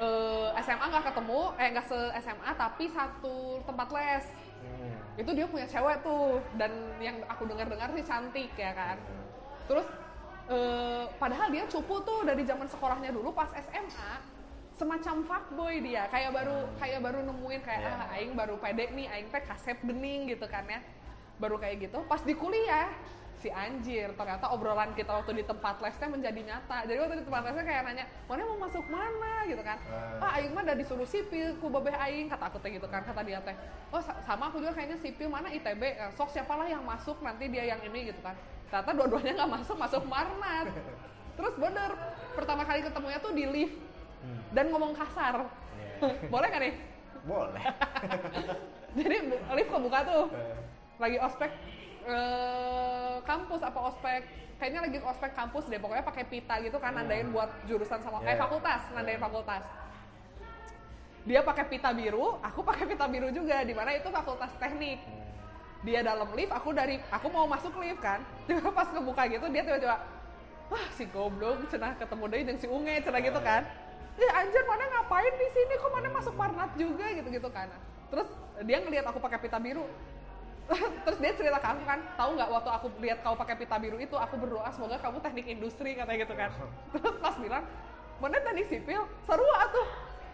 Eh, SMA nggak ketemu eh nggak se SMA tapi satu tempat les. Hmm. itu dia punya cewek tuh dan yang aku dengar-dengar sih cantik ya kan. Terus eh, padahal dia cupu tuh dari zaman sekolahnya dulu pas SMA semacam fuckboy dia. Kayak baru kayak baru nemuin kayak Iya. ah aing baru pede nih aing teh kasep gening gitu kan ya. Baru kayak gitu. Pas di kuliah si anjir. Ternyata obrolan kita waktu di tempat lesnya menjadi nyata. Jadi waktu di tempat lesnya kayak nanya mana mau masuk mana? gitu kan. Ah. ah aing mah udah disuruh sipil ku babeh aing kata aku teh gitu kan kata dia teh. Oh sa- sama aku juga kayaknya sipil mana ITB Eh, sok siapalah yang masuk nanti dia yang ini gitu kan. Ternyata dua-duanya nggak masuk masuk marnat. Terus bener pertama kali ketemunya tuh di lift Hmm. dan ngomong kasar. Iya. boleh nggak nih? Boleh. Jadi lift kebuka tuh. Eh, lagi ospek eh, kampus apa ospek? Kayaknya lagi ospek kampus deh pokoknya pakai pita gitu kan nandain buat jurusan sama eh Yeah. fakultas nandain fakultas. Dia pakai pita biru aku pakai pita biru juga di mana itu fakultas teknik. Hmm. dia dalam lift aku dari aku mau masuk lift kan. Tiba pas kebuka gitu dia tiba-tiba wah si goblok cenah ketemu deh dengan si unge cenah gitu kan. Eh anjir mana ngapain di sini? Kok mana masuk parnat juga? gitu gitu kan. Terus dia ngelihat aku pakai pita biru terus dia cerita ke aku kan tahu nggak waktu aku lihat kau pakai pita biru itu aku berdoa semoga kamu teknik industri katanya gitu kan. Terus pas bilang mana teknik sipil? Seru atuh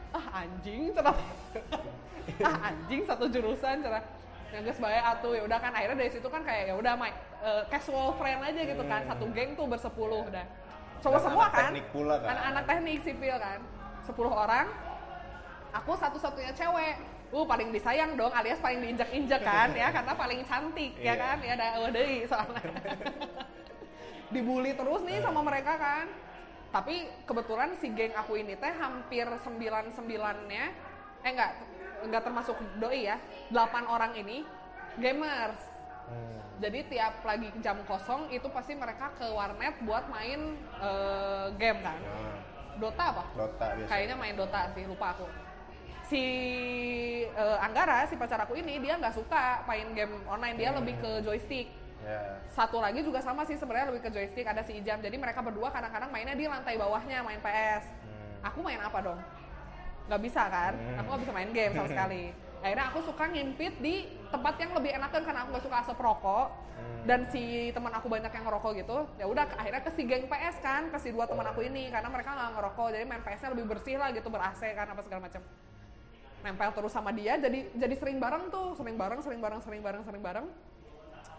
ah anjing cenah ah anjing satu jurusan cenah yang guys baik atuh ya udah kan akhirnya dari situ kan kayak ya udah main eh, casual friend aja gitu kan Hmm. satu geng tuh bersepuluh udah cowok Dan semua anak kan teknik pula kan. anak-anak teknik sipil kan. 10 orang aku satu-satunya cewek uh paling disayang dong alias paling diinjak-injak kan ya. Karena paling cantik ya Iya. kan ya ada deui soalnya. Dibully terus nih sama mereka kan. Tapi kebetulan si geng aku ini teh hampir sembilan sembilannya eh enggak enggak termasuk doi ya delapan orang ini gamers. Hmm. jadi tiap lagi jam kosong itu pasti mereka ke warnet buat main eh, game kan. Nah, Dota apa? Dota biasa. kayaknya main Dota sih lupa aku si eh, Anggara si pacar aku ini dia nggak suka main game online. Dia Hmm. lebih ke joystick. Ya. satu lagi juga sama sih sebenarnya lebih ke joystick. Ada si Ijam. Jadi mereka berdua kadang-kadang mainnya di lantai bawahnya main PS Hmm. aku main apa dong? Nggak bisa kan? Hmm. aku nggak bisa main game sama sekali. Akhirnya aku suka ngimpit di tempat yang lebih enakan karena aku nggak suka asap rokok. Hmm. dan si teman aku banyak yang ngerokok gitu. Ya udah akhirnya ke si geng PS kan ke si dua teman aku ini. Karena mereka nggak ngerokok jadi main PS-nya lebih bersih lah gitu ber AC kan apa segala macam nempel terus sama dia jadi jadi sering bareng tuh sering bareng sering bareng sering bareng sering bareng.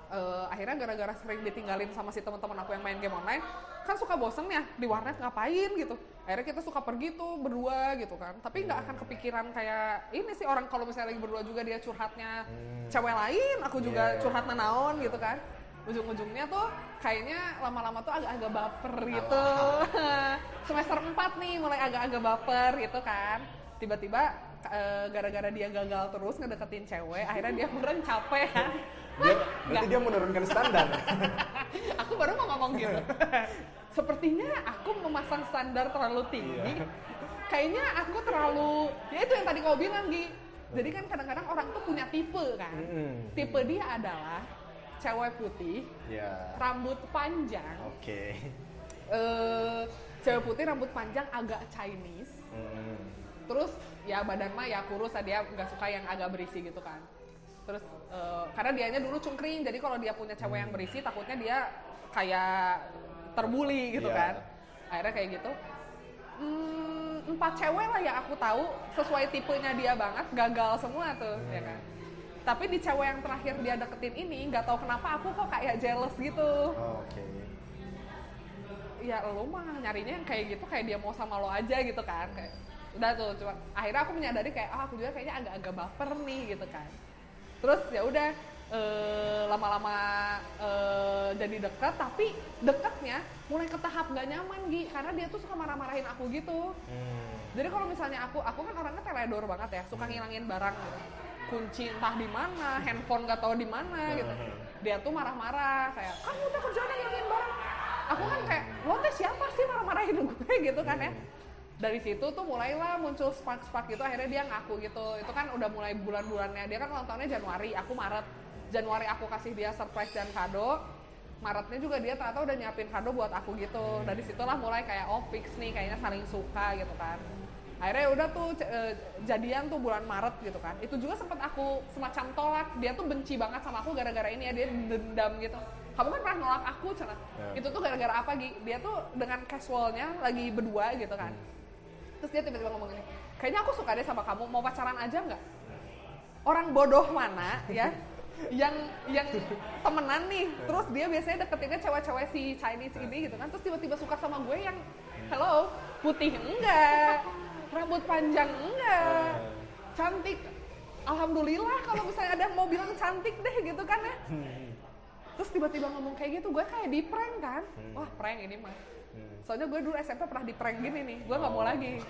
Eh, akhirnya gara-gara sering ditinggalin sama si teman-teman aku yang main game online kan suka bosen ya di warnet ngapain gitu. Akhirnya kita suka pergi tuh berdua gitu kan. Tapi nggak akan kepikiran kayak ini sih orang kalau misalnya lagi berdua juga dia curhatnya Hmm. cewek lain aku juga Yeah. curhat naon gitu kan. Ujung-ujungnya tuh kayaknya lama-lama tuh agak-agak baper gitu. Semester 4 nih mulai agak-agak baper gitu kan. Tiba-tiba gara-gara dia gagal terus ngedeketin cewek akhirnya dia beneran capek kan Dia, berarti dia menurunkan standar. aku baru mau ngomong gitu sepertinya aku memasang standar terlalu tinggi Iya. kayaknya aku terlalu ya itu yang tadi kau bilang Gi jadi kan kadang-kadang orang tuh punya tipe kan tipe dia adalah cewek putih ya. rambut panjang Oke. eh cewek putih rambut panjang agak Chinese Hmm. Terus ya badan mah ya kurus dia nggak suka yang agak berisi gitu kan. Terus eh, karena dianya dulu cungkring jadi kalau dia punya cewek yang berisi takutnya dia kayak terbuli gitu Iya. kan. Akhirnya kayak gitu. Hmm, empat cewek lah yang aku tahu sesuai tipenya dia banget gagal semua tuh ya kan. Tapi di cewek yang terakhir dia deketin ini nggak tahu kenapa aku kok kayak jealous gitu. Oh, Oke. ya lo mah nyarinya yang kayak gitu kayak dia mau sama lo aja gitu kan kayak udah tuh cuma akhirnya aku menyadari kayak ah aku juga kayaknya agak-agak baper nih gitu kan. Terus ya udah eh, lama-lama eh, jadi deket tapi deketnya mulai ke tahap nggak nyaman Gi. Karena dia tuh suka marah-marahin aku gitu. Hmm. jadi kalau misalnya aku aku kan orangnya teledor banget ya suka ngilangin barang gitu. Kunci entah di mana handphone nggak tahu di mana gitu. Dia tuh marah-marah kayak kamu tuh kerjanya ngilangin barang. Aku kan kayak lo teh siapa sih marah-marahin gue? Gitu kan ya dari situ tuh mulailah muncul spark-spark gitu akhirnya dia ngaku gitu. Itu kan udah mulai bulan-bulannya. Dia kan ulang tahunnya Januari aku Maret. Januari aku kasih dia surprise dan kado. Maretnya juga dia ternyata udah nyiapin kado buat aku gitu. Dari situlah mulai kayak oh fix nih kayaknya saling suka gitu kan. Akhirnya udah tuh eh, jadian tuh bulan Maret gitu kan. Itu juga sempat aku semacam tolak. Dia tuh benci banget sama aku gara-gara ini ya dia dendam gitu. Kamu kan pernah nolak aku cina Ya. itu tuh gara-gara apa Gi? dia tuh dengan casualnya lagi berdua gitu kan terus dia tiba-tiba ngomong gini kayaknya aku suka deh sama kamu mau pacaran aja nggak? Orang bodoh mana ya yang yang temenan nih. Terus dia biasanya deketinnya cewek-cewek si Chinese ini gitu kan. Terus tiba-tiba suka sama gue yang hello putih enggak? Rambut panjang enggak? Cantik. Alhamdulillah kalau misalnya ada yang mau bilang cantik deh gitu kan ya. Hmm. terus tiba-tiba ngomong kayak gitu gue kayak di prank kan. Hmm. wah prank ini mah. Soalnya gue dulu SMP pernah di prank gini nih gue nggak mau Oh. lagi.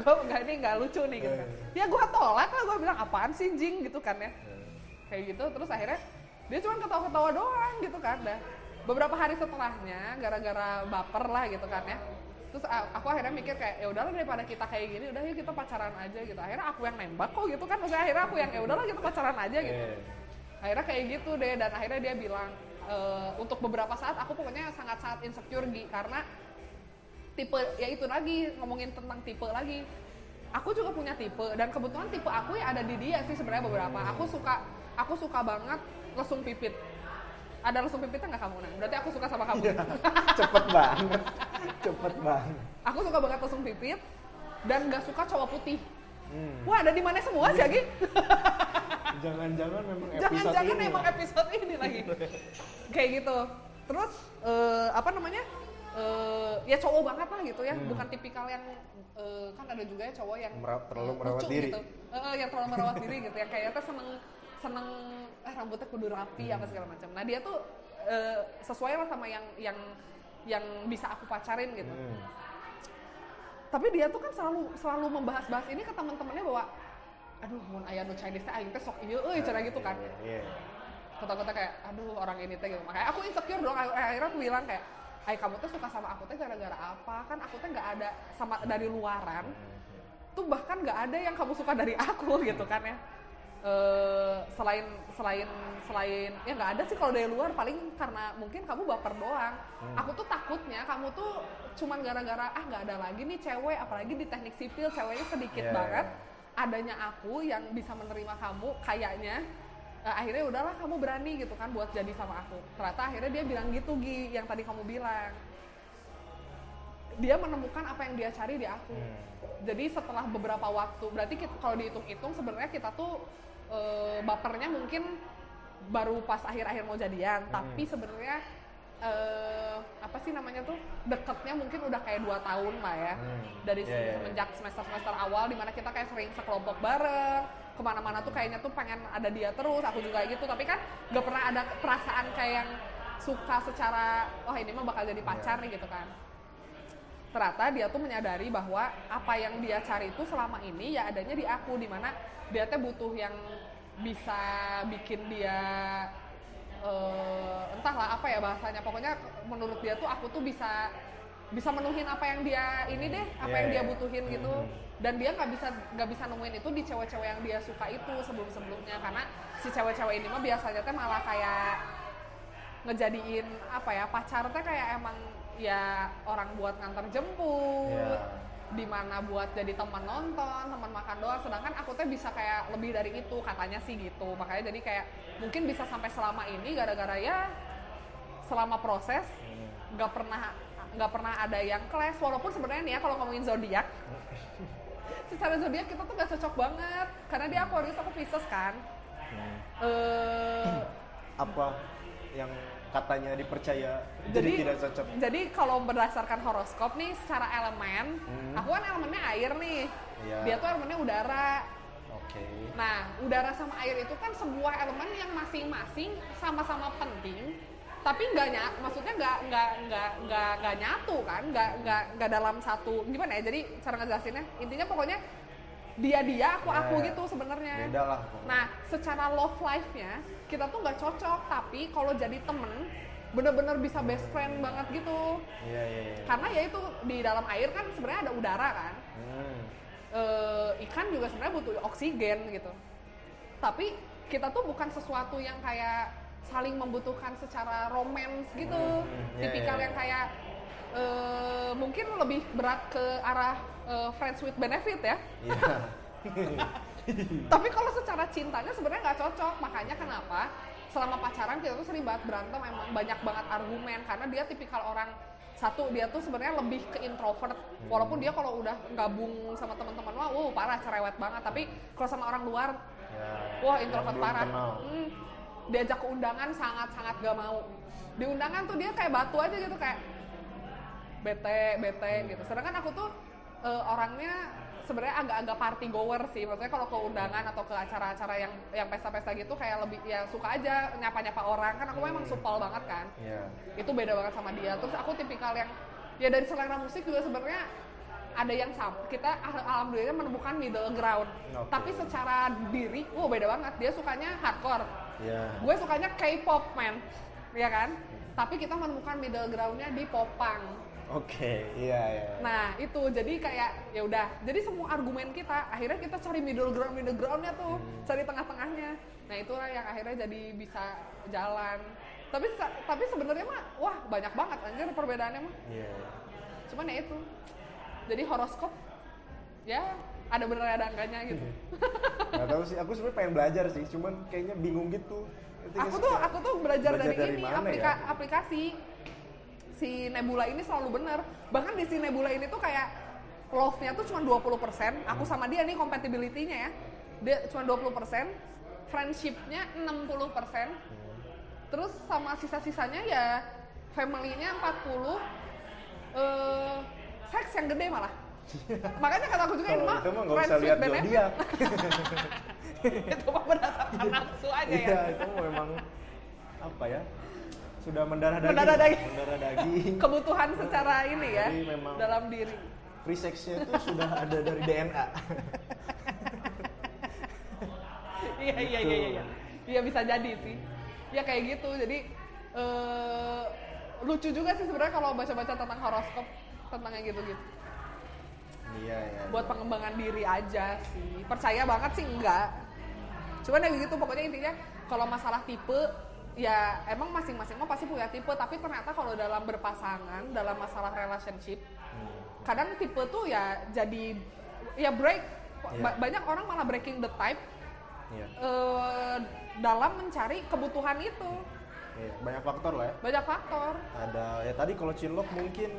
Gue nggak ini nggak lucu nih gitu kan. Ya gue tolak lah gue bilang apaan sih jing? gitu kan ya. Kayak gitu terus akhirnya dia cuma ketawa-ketawa doang gitu kan dah. Beberapa hari setelahnya gara-gara baper lah gitu kan ya. Terus aku akhirnya mikir kayak ya udahlah daripada kita kayak gini udah yuk kita pacaran aja gitu. Akhirnya aku yang nembak kok gitu kan. Maksudnya akhirnya aku yang ya udahlah kita pacaran aja gitu. Eh. akhirnya kayak gitu deh dan akhirnya dia bilang e, untuk beberapa saat aku pokoknya sangat-sangat insecure Gi, karena tipe ya itu lagi ngomongin tentang tipe lagi. Aku juga punya tipe dan kebetulan tipe aku ya ada di dia sih sebenarnya beberapa. Aku suka aku suka banget lesung pipit. Ada lesung pipitnya nggak kamu nah berarti aku suka sama kamu. Cepet banget. Cepet banget. aku suka banget lesung pipit dan nggak suka cowok putih Hmm. wah ada di mana semua sih Agi Jangan-jangan memang episode jangan-jangan ini emang episode ini lagi kayak gitu terus eh, apa namanya eh, ya cowok banget lah gitu ya Hmm. bukan tipikal yang eh, kan ada juga ya cowok yang Merawat- terlalu merawat lucu diri. gitu eh, yang terlalu merawat diri gitu yang kayaknya tuh seneng seneng eh, rambutnya kudu rapi Hmm. apa segala macam nah dia tuh eh, sesuai lah sama yang yang yang bisa aku pacarin gitu Hmm. Tapi dia tuh kan selalu selalu membahas-bahas ini ke teman-temannya bahwa aduh mun aya nu Chinese teh aing teh sok ieu euy cenah gitu kan. Iya. kata-kata kayak aduh orang ini teh gitu. Makanya aku insecure dong Ak- akhirnya aku bilang kayak ay kamu tuh suka sama aku tuh gara-gara apa? Kan aku tuh nggak ada sama dari luaran. Tuh bahkan nggak ada yang kamu suka dari aku gitu kan ya Eh, selain selain selain ya nggak ada sih kalau dari luar. Paling karena mungkin kamu baper doang. Hmm. aku tuh takutnya kamu tuh cuman gara-gara ah nggak ada lagi nih cewek. Apalagi di teknik sipil ceweknya sedikit Iya, banget. iya. adanya aku yang bisa menerima kamu kayaknya eh, akhirnya udahlah kamu berani gitu kan buat jadi sama aku. Ternyata akhirnya dia bilang gitu Gi yang tadi kamu bilang. Dia menemukan apa yang dia cari di aku. Hmm. jadi setelah beberapa waktu berarti kita, kalau dihitung-hitung sebenarnya kita tuh eh, bapernya mungkin baru pas akhir-akhir mau jadian Hmm. tapi sebenarnya eh, apa sih namanya tuh deketnya mungkin udah kayak dua tahun lah ya Hmm. dari Iya, iya, iya. semenjak semester-semester awal di mana kita kayak sering sekelompok bareng ke mana-mana tuh kayaknya tuh pengen ada dia terus aku juga gitu tapi kan gak pernah ada perasaan kayak yang suka secara wah ini mah bakal jadi pacar nih gitu kan ternyata dia tuh menyadari bahwa apa yang dia cari itu selama ini ya adanya di aku di mana dia tuh butuh yang bisa bikin dia eh, entahlah apa ya bahasanya pokoknya menurut dia tuh aku tuh bisa bisa menuhin apa yang dia ini deh apa Iya, yang dia iya. butuhin gitu Mhm. dan dia nggak bisa nggak bisa nemuin itu di cewek-cewek yang dia suka itu sebelum sebelumnya karena si cewek-cewek ini mah biasanya teh malah kayak ngejadiin apa ya pacar teh kayak emang ya orang buat nganter jemput Iya. Di mana buat jadi teman nonton teman makan doang. Sedangkan aku teh bisa kayak lebih dari itu katanya sih gitu. Makanya jadi kayak mungkin bisa sampai selama ini gara-gara ya selama proses Hmm. nggak pernah nggak pernah ada yang clash. Walaupun sebenarnya nih ya kalau ngomongin zodiak secara zodiak kita tuh gak cocok banget. Karena dia Aquarius aku Pisces kan. Hmm. eh apa yang katanya dipercaya jadi, jadi tidak cocok. jadi kalau berdasarkan horoskop nih secara elemen Hmm. aku kan elemennya air nih. Iya. dia tuh elemennya udara. Oke. Nah udara sama air itu kan sebuah elemen yang masing-masing sama-sama penting tapi nggak nyat maksudnya nggak nggak nggak nggak nggak nyatu kan? Nggak nggak nggak dalam satu gimana ya? Jadi cara ngejelasinnya intinya pokoknya dia dia aku aku Ya, gitu sebenarnya beda lah pokoknya. Nah, secara love life-nya kita tuh nggak cocok, tapi kalau jadi temen bener-bener bisa best friend banget gitu. iya iya iya Karena ya itu di dalam air kan sebenarnya ada udara kan. Hmm. Eh, ikan juga sebenarnya butuh oksigen gitu. Tapi kita tuh bukan sesuatu yang kayak saling membutuhkan secara romance gitu. Hmm, iya, Tipikal iya, yang iya. kayak eh, mungkin lebih berat ke arah eh, friends with benefit ya. iya. Tapi kalau secara cintanya sebenarnya nggak cocok. Makanya kenapa selama pacaran kita tuh sering banget berantem. Emang banyak banget argumen. Karena dia tipikal orang satu dia tuh sebenarnya lebih ke introvert. Walaupun dia kalau udah gabung sama teman-teman wah wow, parah cerewet banget. Tapi kalau sama orang luar ya, wah introvert parah. Hmm, diajak ke undangan sangat-sangat gak mau. Di undangan tuh dia kayak batu aja gitu kayak bete bete gitu. Sedangkan aku tuh eh, orangnya sebenarnya agak-agak party goer sih. Maksudnya kalau ke undangan atau ke acara-acara yang yang pesta-pesta gitu kayak lebih ya suka aja nyapa-nyapa orang. Kan aku memang supel banget kan. Iya. itu beda banget sama dia. Terus aku tipikal yang ya dari selera musik juga sebenarnya ada yang sama kita al- alhamdulillah menemukan middle ground. Oke. tapi secara diri wow beda banget. Dia sukanya hardcore. Iya. gue sukanya K-pop man. Ya kan? Tapi kita menemukan middle groundnya di popang Oke, iya iya. nah itu. Jadi kayak ya udah. Jadi semua argumen kita akhirnya kita cari middle ground middle groundnya tuh. Hmm. cari tengah-tengahnya. Nah itulah yang akhirnya jadi bisa jalan. Tapi tapi sebenarnya mah wah banyak banget anjir perbedaannya mah. Iya. cuman ya itu. Jadi horoskop ya ada bener ada enggaknya gitu. Gak tahu sih, aku sebenarnya pengen belajar sih, cuman kayaknya bingung gitu. Aku tuh aku tuh belajar, belajar dari, dari ini aplika- ya? aplikasi si Nebula ini selalu bener. Bahkan di si Nebula ini tuh kayak love-nya tuh cuma 20% aku sama dia nih compatibility-nya ya. Dia cuma 20% friendship-nya 60% terus sama sisa-sisanya ya family-nya 40 eh seks yang gede malah. Makanya kata aku juga ini mah itu mah nggak usah friends with lihat benefit. itu mah berdasarkan nafsu aja ya. Iya, itu memang apa ya? Sudah mendarah daging. Mendarah daging. Mendarah daging. kebutuhan secara ini ya Jadi memang- dalam diri. Free sex-nya itu sudah ada dari DNA. iya iya iya iya iya. Iya bisa jadi sih. Ya kayak gitu. Jadi eh lucu juga sih sebenarnya kalau baca-baca tentang horoskop tentang yang gitu-gitu. Iya ya buat pengembangan diri aja sih. Percaya banget sih enggak. Cuman ya gitu pokoknya intinya kalau masalah tipe ya emang masing-masing mah pasti punya tipe. Tapi ternyata kalau dalam berpasangan dalam masalah relationship Hmm. kadang tipe tuh ya jadi ya break. Ba- banyak orang malah breaking the type iya. eh, dalam mencari kebutuhan itu. Iya banyak faktor lah ya. Banyak faktor. Ada ya tadi kalau cinlok mungkin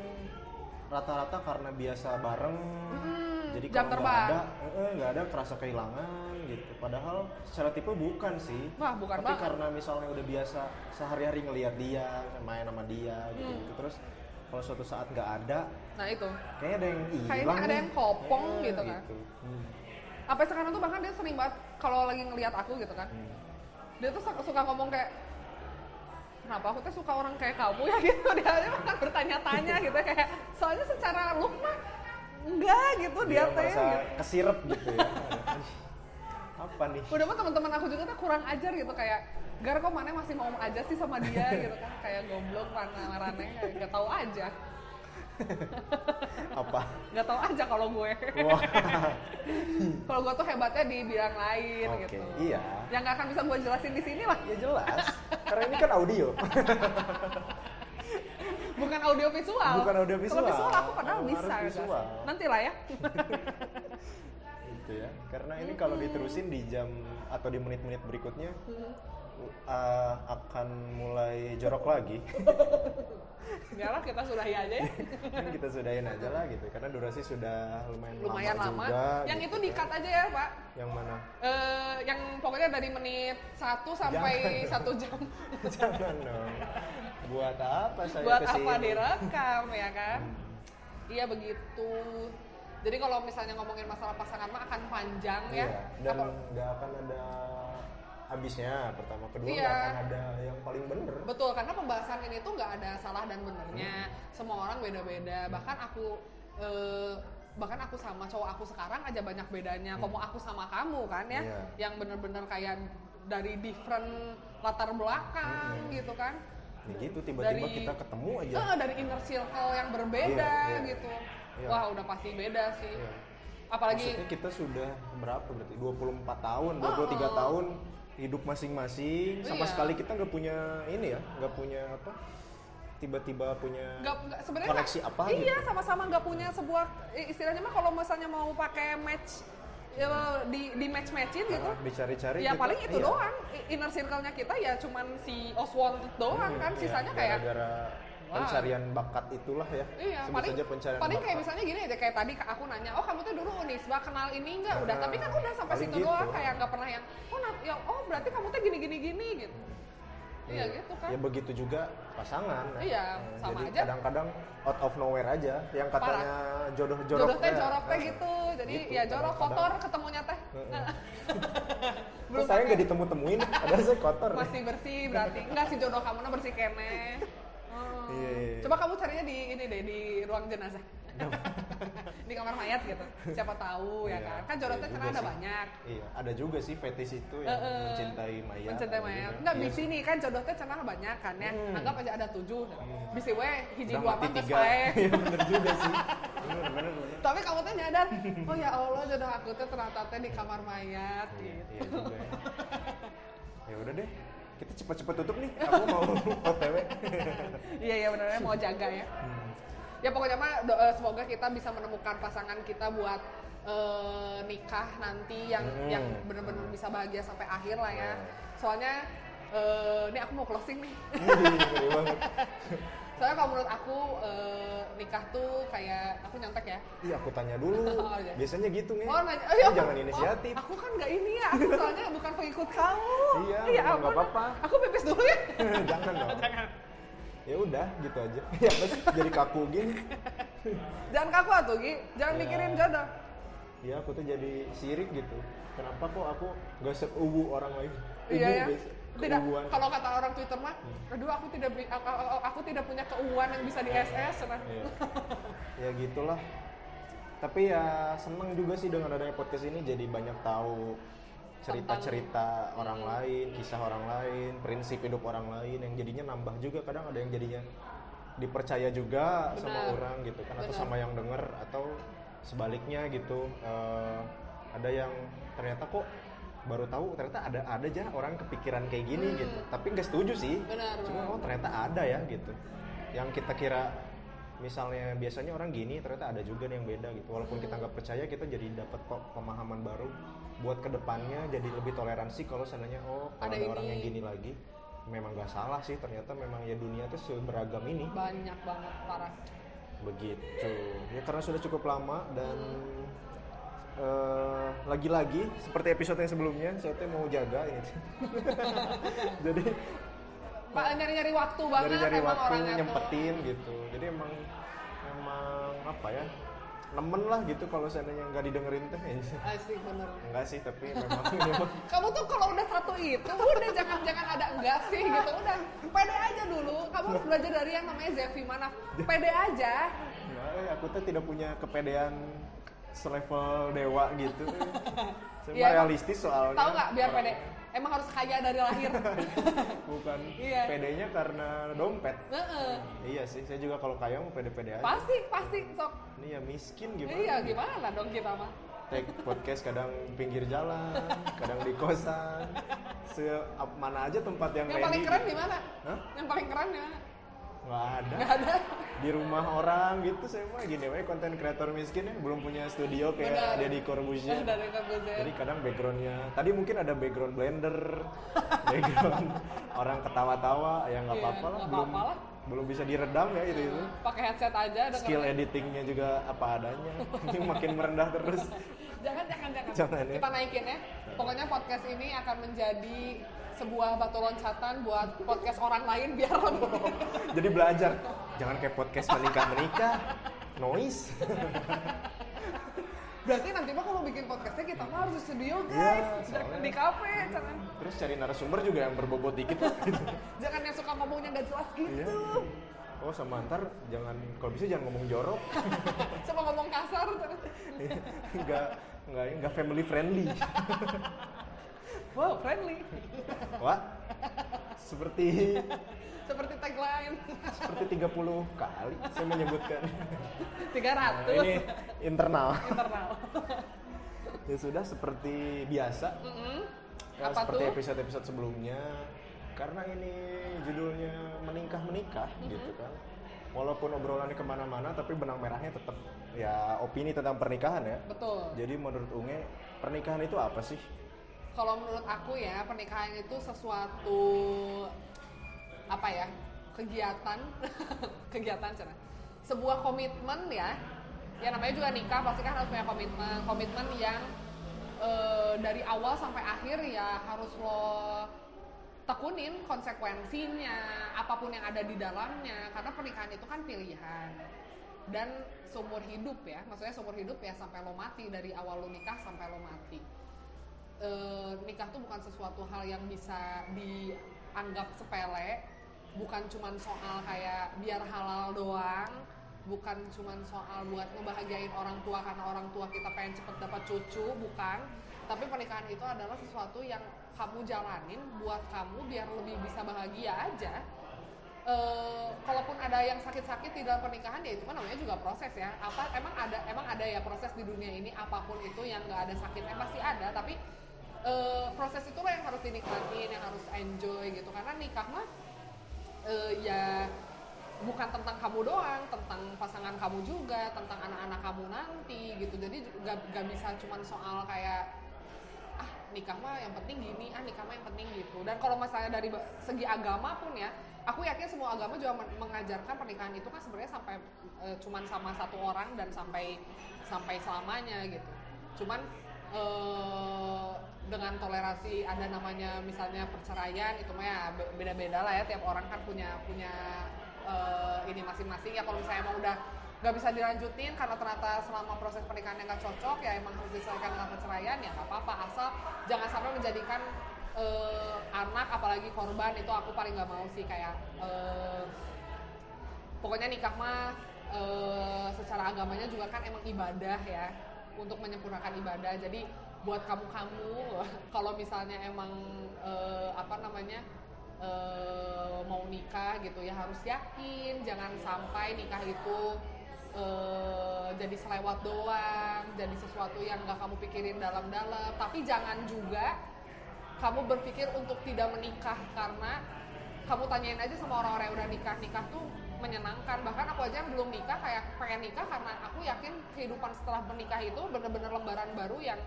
rata-rata karena biasa bareng Hmm, jadi jam kalau nggak ada eh, eh, nggak ada kerasa kehilangan gitu padahal secara tipe bukan sih Wah, bukan tapi banget. karena misalnya udah biasa sehari-hari ngelihat dia main sama dia gitu, Hmm. terus kalau suatu saat nggak ada nah itu kayaknya ada yang hilang Kayaknya ada yang kopong Eh, gitu kan. Hmm. sampai sekarang tuh bahkan dia sering banget kalau lagi ngelihat aku gitu kan Hmm. dia tuh suka, ngomong kayak kenapa aku tuh suka orang kayak kamu ya gitu dia aja makan bertanya-tanya gitu kayak soalnya secara look mah enggak gitu dia, dia merasa gitu. kesirep gitu ya apa nih. Udah mah teman-teman aku juga tuh kurang ajar gitu kayak gar kok mana masih mau aja sih sama dia? gitu kan. Kayak goblok mana marane nggak tahu aja. Apa? Nggak tahu aja kalau gue. Kalau gue tuh hebatnya di bidang lain Oke, gitu. iya. yang nggak akan bisa gue jelasin di sini lah. Ya jelas. Karena ini kan audio. Bukan audio visual. Bukan audio kalau visual. visual aku padahal Harus bisa visual. nanti lah ya gitu ya. Karena ini kalau diterusin di jam atau di menit-menit berikutnya uh, akan mulai jorok lagi. Enggak lah kita sudahi aja ya. Kan kita sudahin aja lah gitu karena durasi sudah lumayan, lumayan lama, juga yang gitu itu di cut aja ya pak. Yang mana? Eh, yang pokoknya dari menit 1 sampai Jangan satu jam. Jangan dong. Buat apa saya buat ke sini? apa direkam ya kan? Hmm. iya begitu jadi kalau misalnya ngomongin masalah pasangan mah akan panjang ya Iya, dan Apa- nggak akan ada habisnya pertama kedua Iya. nggak akan ada yang paling bener Betul, karena pembahasan ini tuh nggak ada salah dan benernya. Semua orang beda-beda. Bahkan aku eh, bahkan aku sama cowok aku sekarang aja banyak bedanya. Komo aku sama kamu kan ya, Iya. yang bener-bener kayak dari different latar belakang gitu kan. ya gitu tiba-tiba Dari- kita ketemu aja Eh, dari inner circle yang berbeda Iya, iya. gitu. Iya. Wah, udah pasti beda sih. Iya. Apalagi Maksudnya kita sudah berapa berarti 24 tahun 23 Oh. tahun hidup masing-masing sama Iya. sekali kita nggak punya ini ya nggak punya apa tiba-tiba punya nggak nggak- sebenarnya koneksi nggak- apa iya gitu sama-sama nggak punya sebuah istilahnya mah kalau misalnya mau pakai match ya, di di match matchin gitu Karena dicari-cari ya kita- paling itu iya. doang inner circle-nya kita ya cuman si Oswald doang Hmm, kan iya, sisanya kayak gara-gara Wah. pencarian bakat itulah ya Iya, sebut paling saja pencarian paling kayak bakat. misalnya gini aja kayak tadi aku nanya, oh kamu tuh dulu Unisba kenal ini enggak? Udah, Nah, tapi kan udah sampai situ gitu. doang kayak nggak pernah yang, oh nat, ya, oh berarti kamu tuh gini gini gini gitu. Iya gitu kan. ya begitu juga pasangan ya. Iya, Nah, sama jadi aja. kadang-kadang out of nowhere aja yang katanya jodoh jorok Jodoh teh jorok teh gitu, jadi Gitu, ya jorok kotor ketemunya teh. Heeh. Belum saya nggak ditemu-temuin ada saya kotor Masih bersih berarti. Enggak sih jodoh kamu bersih kene. Oh. Iya, iya, iya. Coba kamu carinya di ini deh di ruang jenazah. di kamar mayat gitu. Siapa tahu ya Iya, kan. Kan juga cenah ada sih. banyak. iya ada juga sih fetis itu yang eh. mencintai mayat Mencintai mayat. Enggak bisi nih kan jodoh teh cenah banyak kan ya. Hmm. Anggap aja ada tujuh. Bisi we hiji dua mati mah geus tiga bae. iya bener juga sih bener bener bener Tapi kamu teh nyadar, oh ya Allah jodoh aku teh ternyata di kamar mayat iya gitu. iya juga ya. ya udah deh kita cepet-cepet tutup nih aku mau otw Iya iya benar mau jaga ya. Hmm. Ya pokoknya mah eh, semoga kita bisa menemukan pasangan kita buat eh, nikah nanti yang Hmm. yang benar-benar bisa bahagia sampai akhir lah ya. Hmm. Soalnya eh, ini aku mau closing nih. Soalnya kalau menurut aku eh, nikah tuh kayak aku nyontek ya. iya aku tanya dulu Oh, iya. biasanya gitu nih Oh nanya, Lu iya, jangan oh, inisiatif aku kan nggak ini ya, aku soalnya bukan pengikut kamu. Iya, iya nggak apa-apa. Aku pipis dulu ya. jangan dong Jangan. ya udah gitu aja ya jadi kaku gini Jangan kaku atuh Gi, jangan Ya. mikirin jodoh. ya aku tuh jadi sirik gitu kenapa kok aku gak seuwu orang lain Iya ya. Tidak. Keuuan. Kalau kata orang Twitter mah, aduh aku tidak aku, aku- tidak punya keuangan yang bisa di SS. Nah. Iya. ya gitulah tapi ya seneng juga sih dengan adanya podcast ini jadi banyak tahu cerita-cerita orang lain kisah orang lain prinsip hidup orang lain yang jadinya nambah juga kadang ada yang jadinya dipercaya juga sama Benar. orang gitu kan atau Benar. sama yang denger atau sebaliknya gitu Eh, ada yang ternyata kok baru tahu ternyata ada ada aja orang kepikiran kayak gini Hmm. gitu. Tapi nggak setuju sih. Benar, cuma benar. oh ternyata ada ya gitu. Yang kita kira misalnya biasanya orang gini ternyata ada juga nih yang beda gitu. Walaupun kita nggak percaya kita jadi dapat kok pemahaman baru buat ke depannya jadi lebih toleransi kalau seandainya oh kalau Ada ada, orang yang gini lagi memang nggak salah sih. Ternyata memang ya dunia tuh seberagam ini. Banyak banget parah. Begitu. Ya karena sudah cukup lama dan eh, lagi-lagi seperti episode yang sebelumnya saya tuh mau jaga ini jadi Pak nyari-nyari waktu banget dari nyari emang waktu orangnya tuh. nyempetin gitu jadi emang emang apa ya nemen lah gitu kalau seandainya nggak didengerin teh Asik bener. enggak sih tapi memang Kamu tuh kalau udah satu itu udah jangan jangan ada enggak sih gitu udah pede aja dulu. Kamu harus belajar dari yang namanya Zevi Manaf. Pede aja. Eh, aku tuh tidak punya kepedean selevel dewa gitu saya emang- realistis soalnya Tahu nggak biar pede? Emang harus kaya dari lahir. bukan Iya. pedenya karena dompet Heeh. iya sih saya juga kalau kaya mau pede-pede aja Pasti pasti sok. ini ya miskin gimana Iya gimana dong kita mah? take podcast kadang pinggir jalan kadang di kosan se mana aja tempat yang, Yang paling ready keren gitu. di mana? Hah? Yang paling keren di mana? Nggak ada Nggak ada. di rumah orang gitu saya mah gini we konten kreator miskin ya belum punya studio kayak Deddy Corbuzier Dari Corbuzier. jadi kadang backgroundnya tadi mungkin ada background blender background orang ketawa-tawa ya nggak Iya, apa-apa lah belum apa-apa lah. belum bisa diredam ya itu itu Pakai headset aja. skill editingnya juga apa adanya ini makin merendah terus Jangan, jangan, jangan. Jangan, ya. Kita naikin ya. Pokoknya podcast ini akan menjadi sebuah batu loncatan buat podcast orang lain biar lebih. jadi belajar jangan kayak podcast menikah menikah noise Berarti nanti mah kalau bikin podcastnya kita mah harus di studio Iya, guys. Jangan di kafe, jangan. terus cari narasumber juga yang berbobot dikit lah gitu. Jangan yang suka ngomongnya gak jelas gitu. Iya. Oh sama ntar jangan kalau bisa jangan ngomong jorok, Sama ngomong kasar. terus. nggak nggak nggak family friendly. Wow, friendly. Wah, seperti Seperti tagline. seperti 30 kali saya menyebutkan. 300 Nah, ini internal. internal. Ya sudah seperti biasa. Mm-mm. Ya, Apa seperti episode-episode sebelumnya. Karena ini judulnya menikah menikah gitu kan. Walaupun obrolannya ke mana-mana, tapi benang merahnya tetap ya opini tentang pernikahan ya. Betul. Jadi menurut Unge, pernikahan itu apa sih? Kalau menurut aku ya pernikahan itu sesuatu apa ya kegiatan kegiatan cina sebuah komitmen ya ya namanya juga nikah pasti kan harus punya komitmen. Komitmen yang eh, dari awal sampai akhir ya harus lo tekunin konsekuensinya apa pun yang ada di dalamnya. Karena pernikahan itu kan pilihan. Dan seumur hidup ya maksudnya seumur hidup ya sampai lo mati. Dari awal lo nikah sampai lo mati eh, nikah tuh bukan sesuatu hal yang bisa dianggap sepele. Bukan cuman soal kayak biar halal doang. Bukan cuman soal buat ngebahagiain orang tua karena orang tua kita pengen cepet dapat cucu bukan. Tapi pernikahan itu adalah sesuatu yang kamu jalanin buat kamu biar lebih bisa bahagia aja. Eh, kalaupun ada yang sakit-sakit di dalam pernikahan ya itu kan namanya juga proses ya. Apa emang ada emang ada ya proses di dunia ini? Apa pun itu yang nggak ada sakitnya pasti ada tapi eh, proses itulah yang harus dinikmatin yang harus enjoy gitu. Karena nikah mah eh, ya bukan tentang kamu doang tentang pasangan kamu juga tentang anak-anak kamu nanti gitu. Jadi gak, gak bisa cuman soal kayak ah nikah mah yang penting gini ah nikah mah yang penting gitu. Dan kalau misalnya dari segi agama pun ya aku yakin semua agama juga men- mengajarkan pernikahan itu kan sebenarnya sampai eh, cuman sama satu orang dan sampai sampai selamanya gitu. Cuman eh, dengan toleransi ada namanya misalnya perceraian itu mah ya be- beda-beda lah ya tiap orang kan punya punya eh, ini masing-masing. Ya kalau misalnya emang udah nggak bisa dilanjutin karena ternyata selama proses pernikahannya nggak cocok ya emang harus diselesaikan dengan perceraian ya nggak apa-apa. Asal jangan sampai menjadikan eh, anak apalagi korban itu aku paling nggak mau sih kayak eh, pokoknya nikah mah eh, secara agamanya juga kan emang ibadah ya untuk menyempurnakan ibadah. Jadi buat kamu kamu kalau misalnya emang eh, apa namanya eh, mau nikah gitu ya harus yakin jangan sampai nikah itu eh, jadi selewat doang jadi sesuatu yang nggak kamu pikirin dalam-dalam. Tapi jangan juga kamu berpikir untuk tidak menikah karena kamu tanyain aja sama orang-orang yang udah nikah. Nikah tuh menyenangkan. Bahkan aku aja yang belum nikah kayak pengen nikah karena aku yakin kehidupan setelah menikah itu bener-bener lembaran baru yang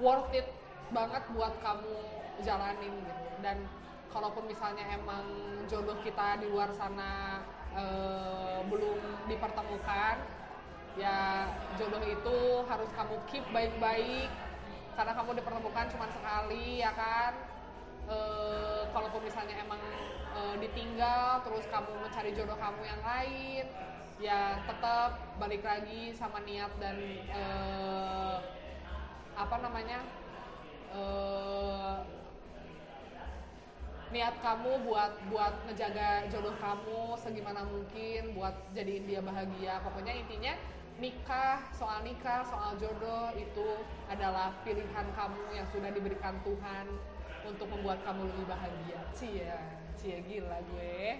worth it banget buat kamu jalanin gitu. Dan kalaupun misalnya emang jodoh kita di luar sana eh, belum dipertemukan ya jodoh itu harus kamu keep baik-baik. Karena kamu dipertemukan cuma sekali ya kan? Eh, kalaupun misalnya emang eh, ditinggal terus kamu mencari jodoh kamu yang lain ya tetap balik lagi sama niat dan eh, apa namanya eh, niat kamu buat buat ngejaga jodoh kamu segimana mungkin buat jadiin dia bahagia. Pokoknya intinya nikah soal nikah soal jodoh itu adalah pilihan kamu yang sudah diberikan Tuhan untuk membuat kamu lebih bahagia. Cia cia gila gue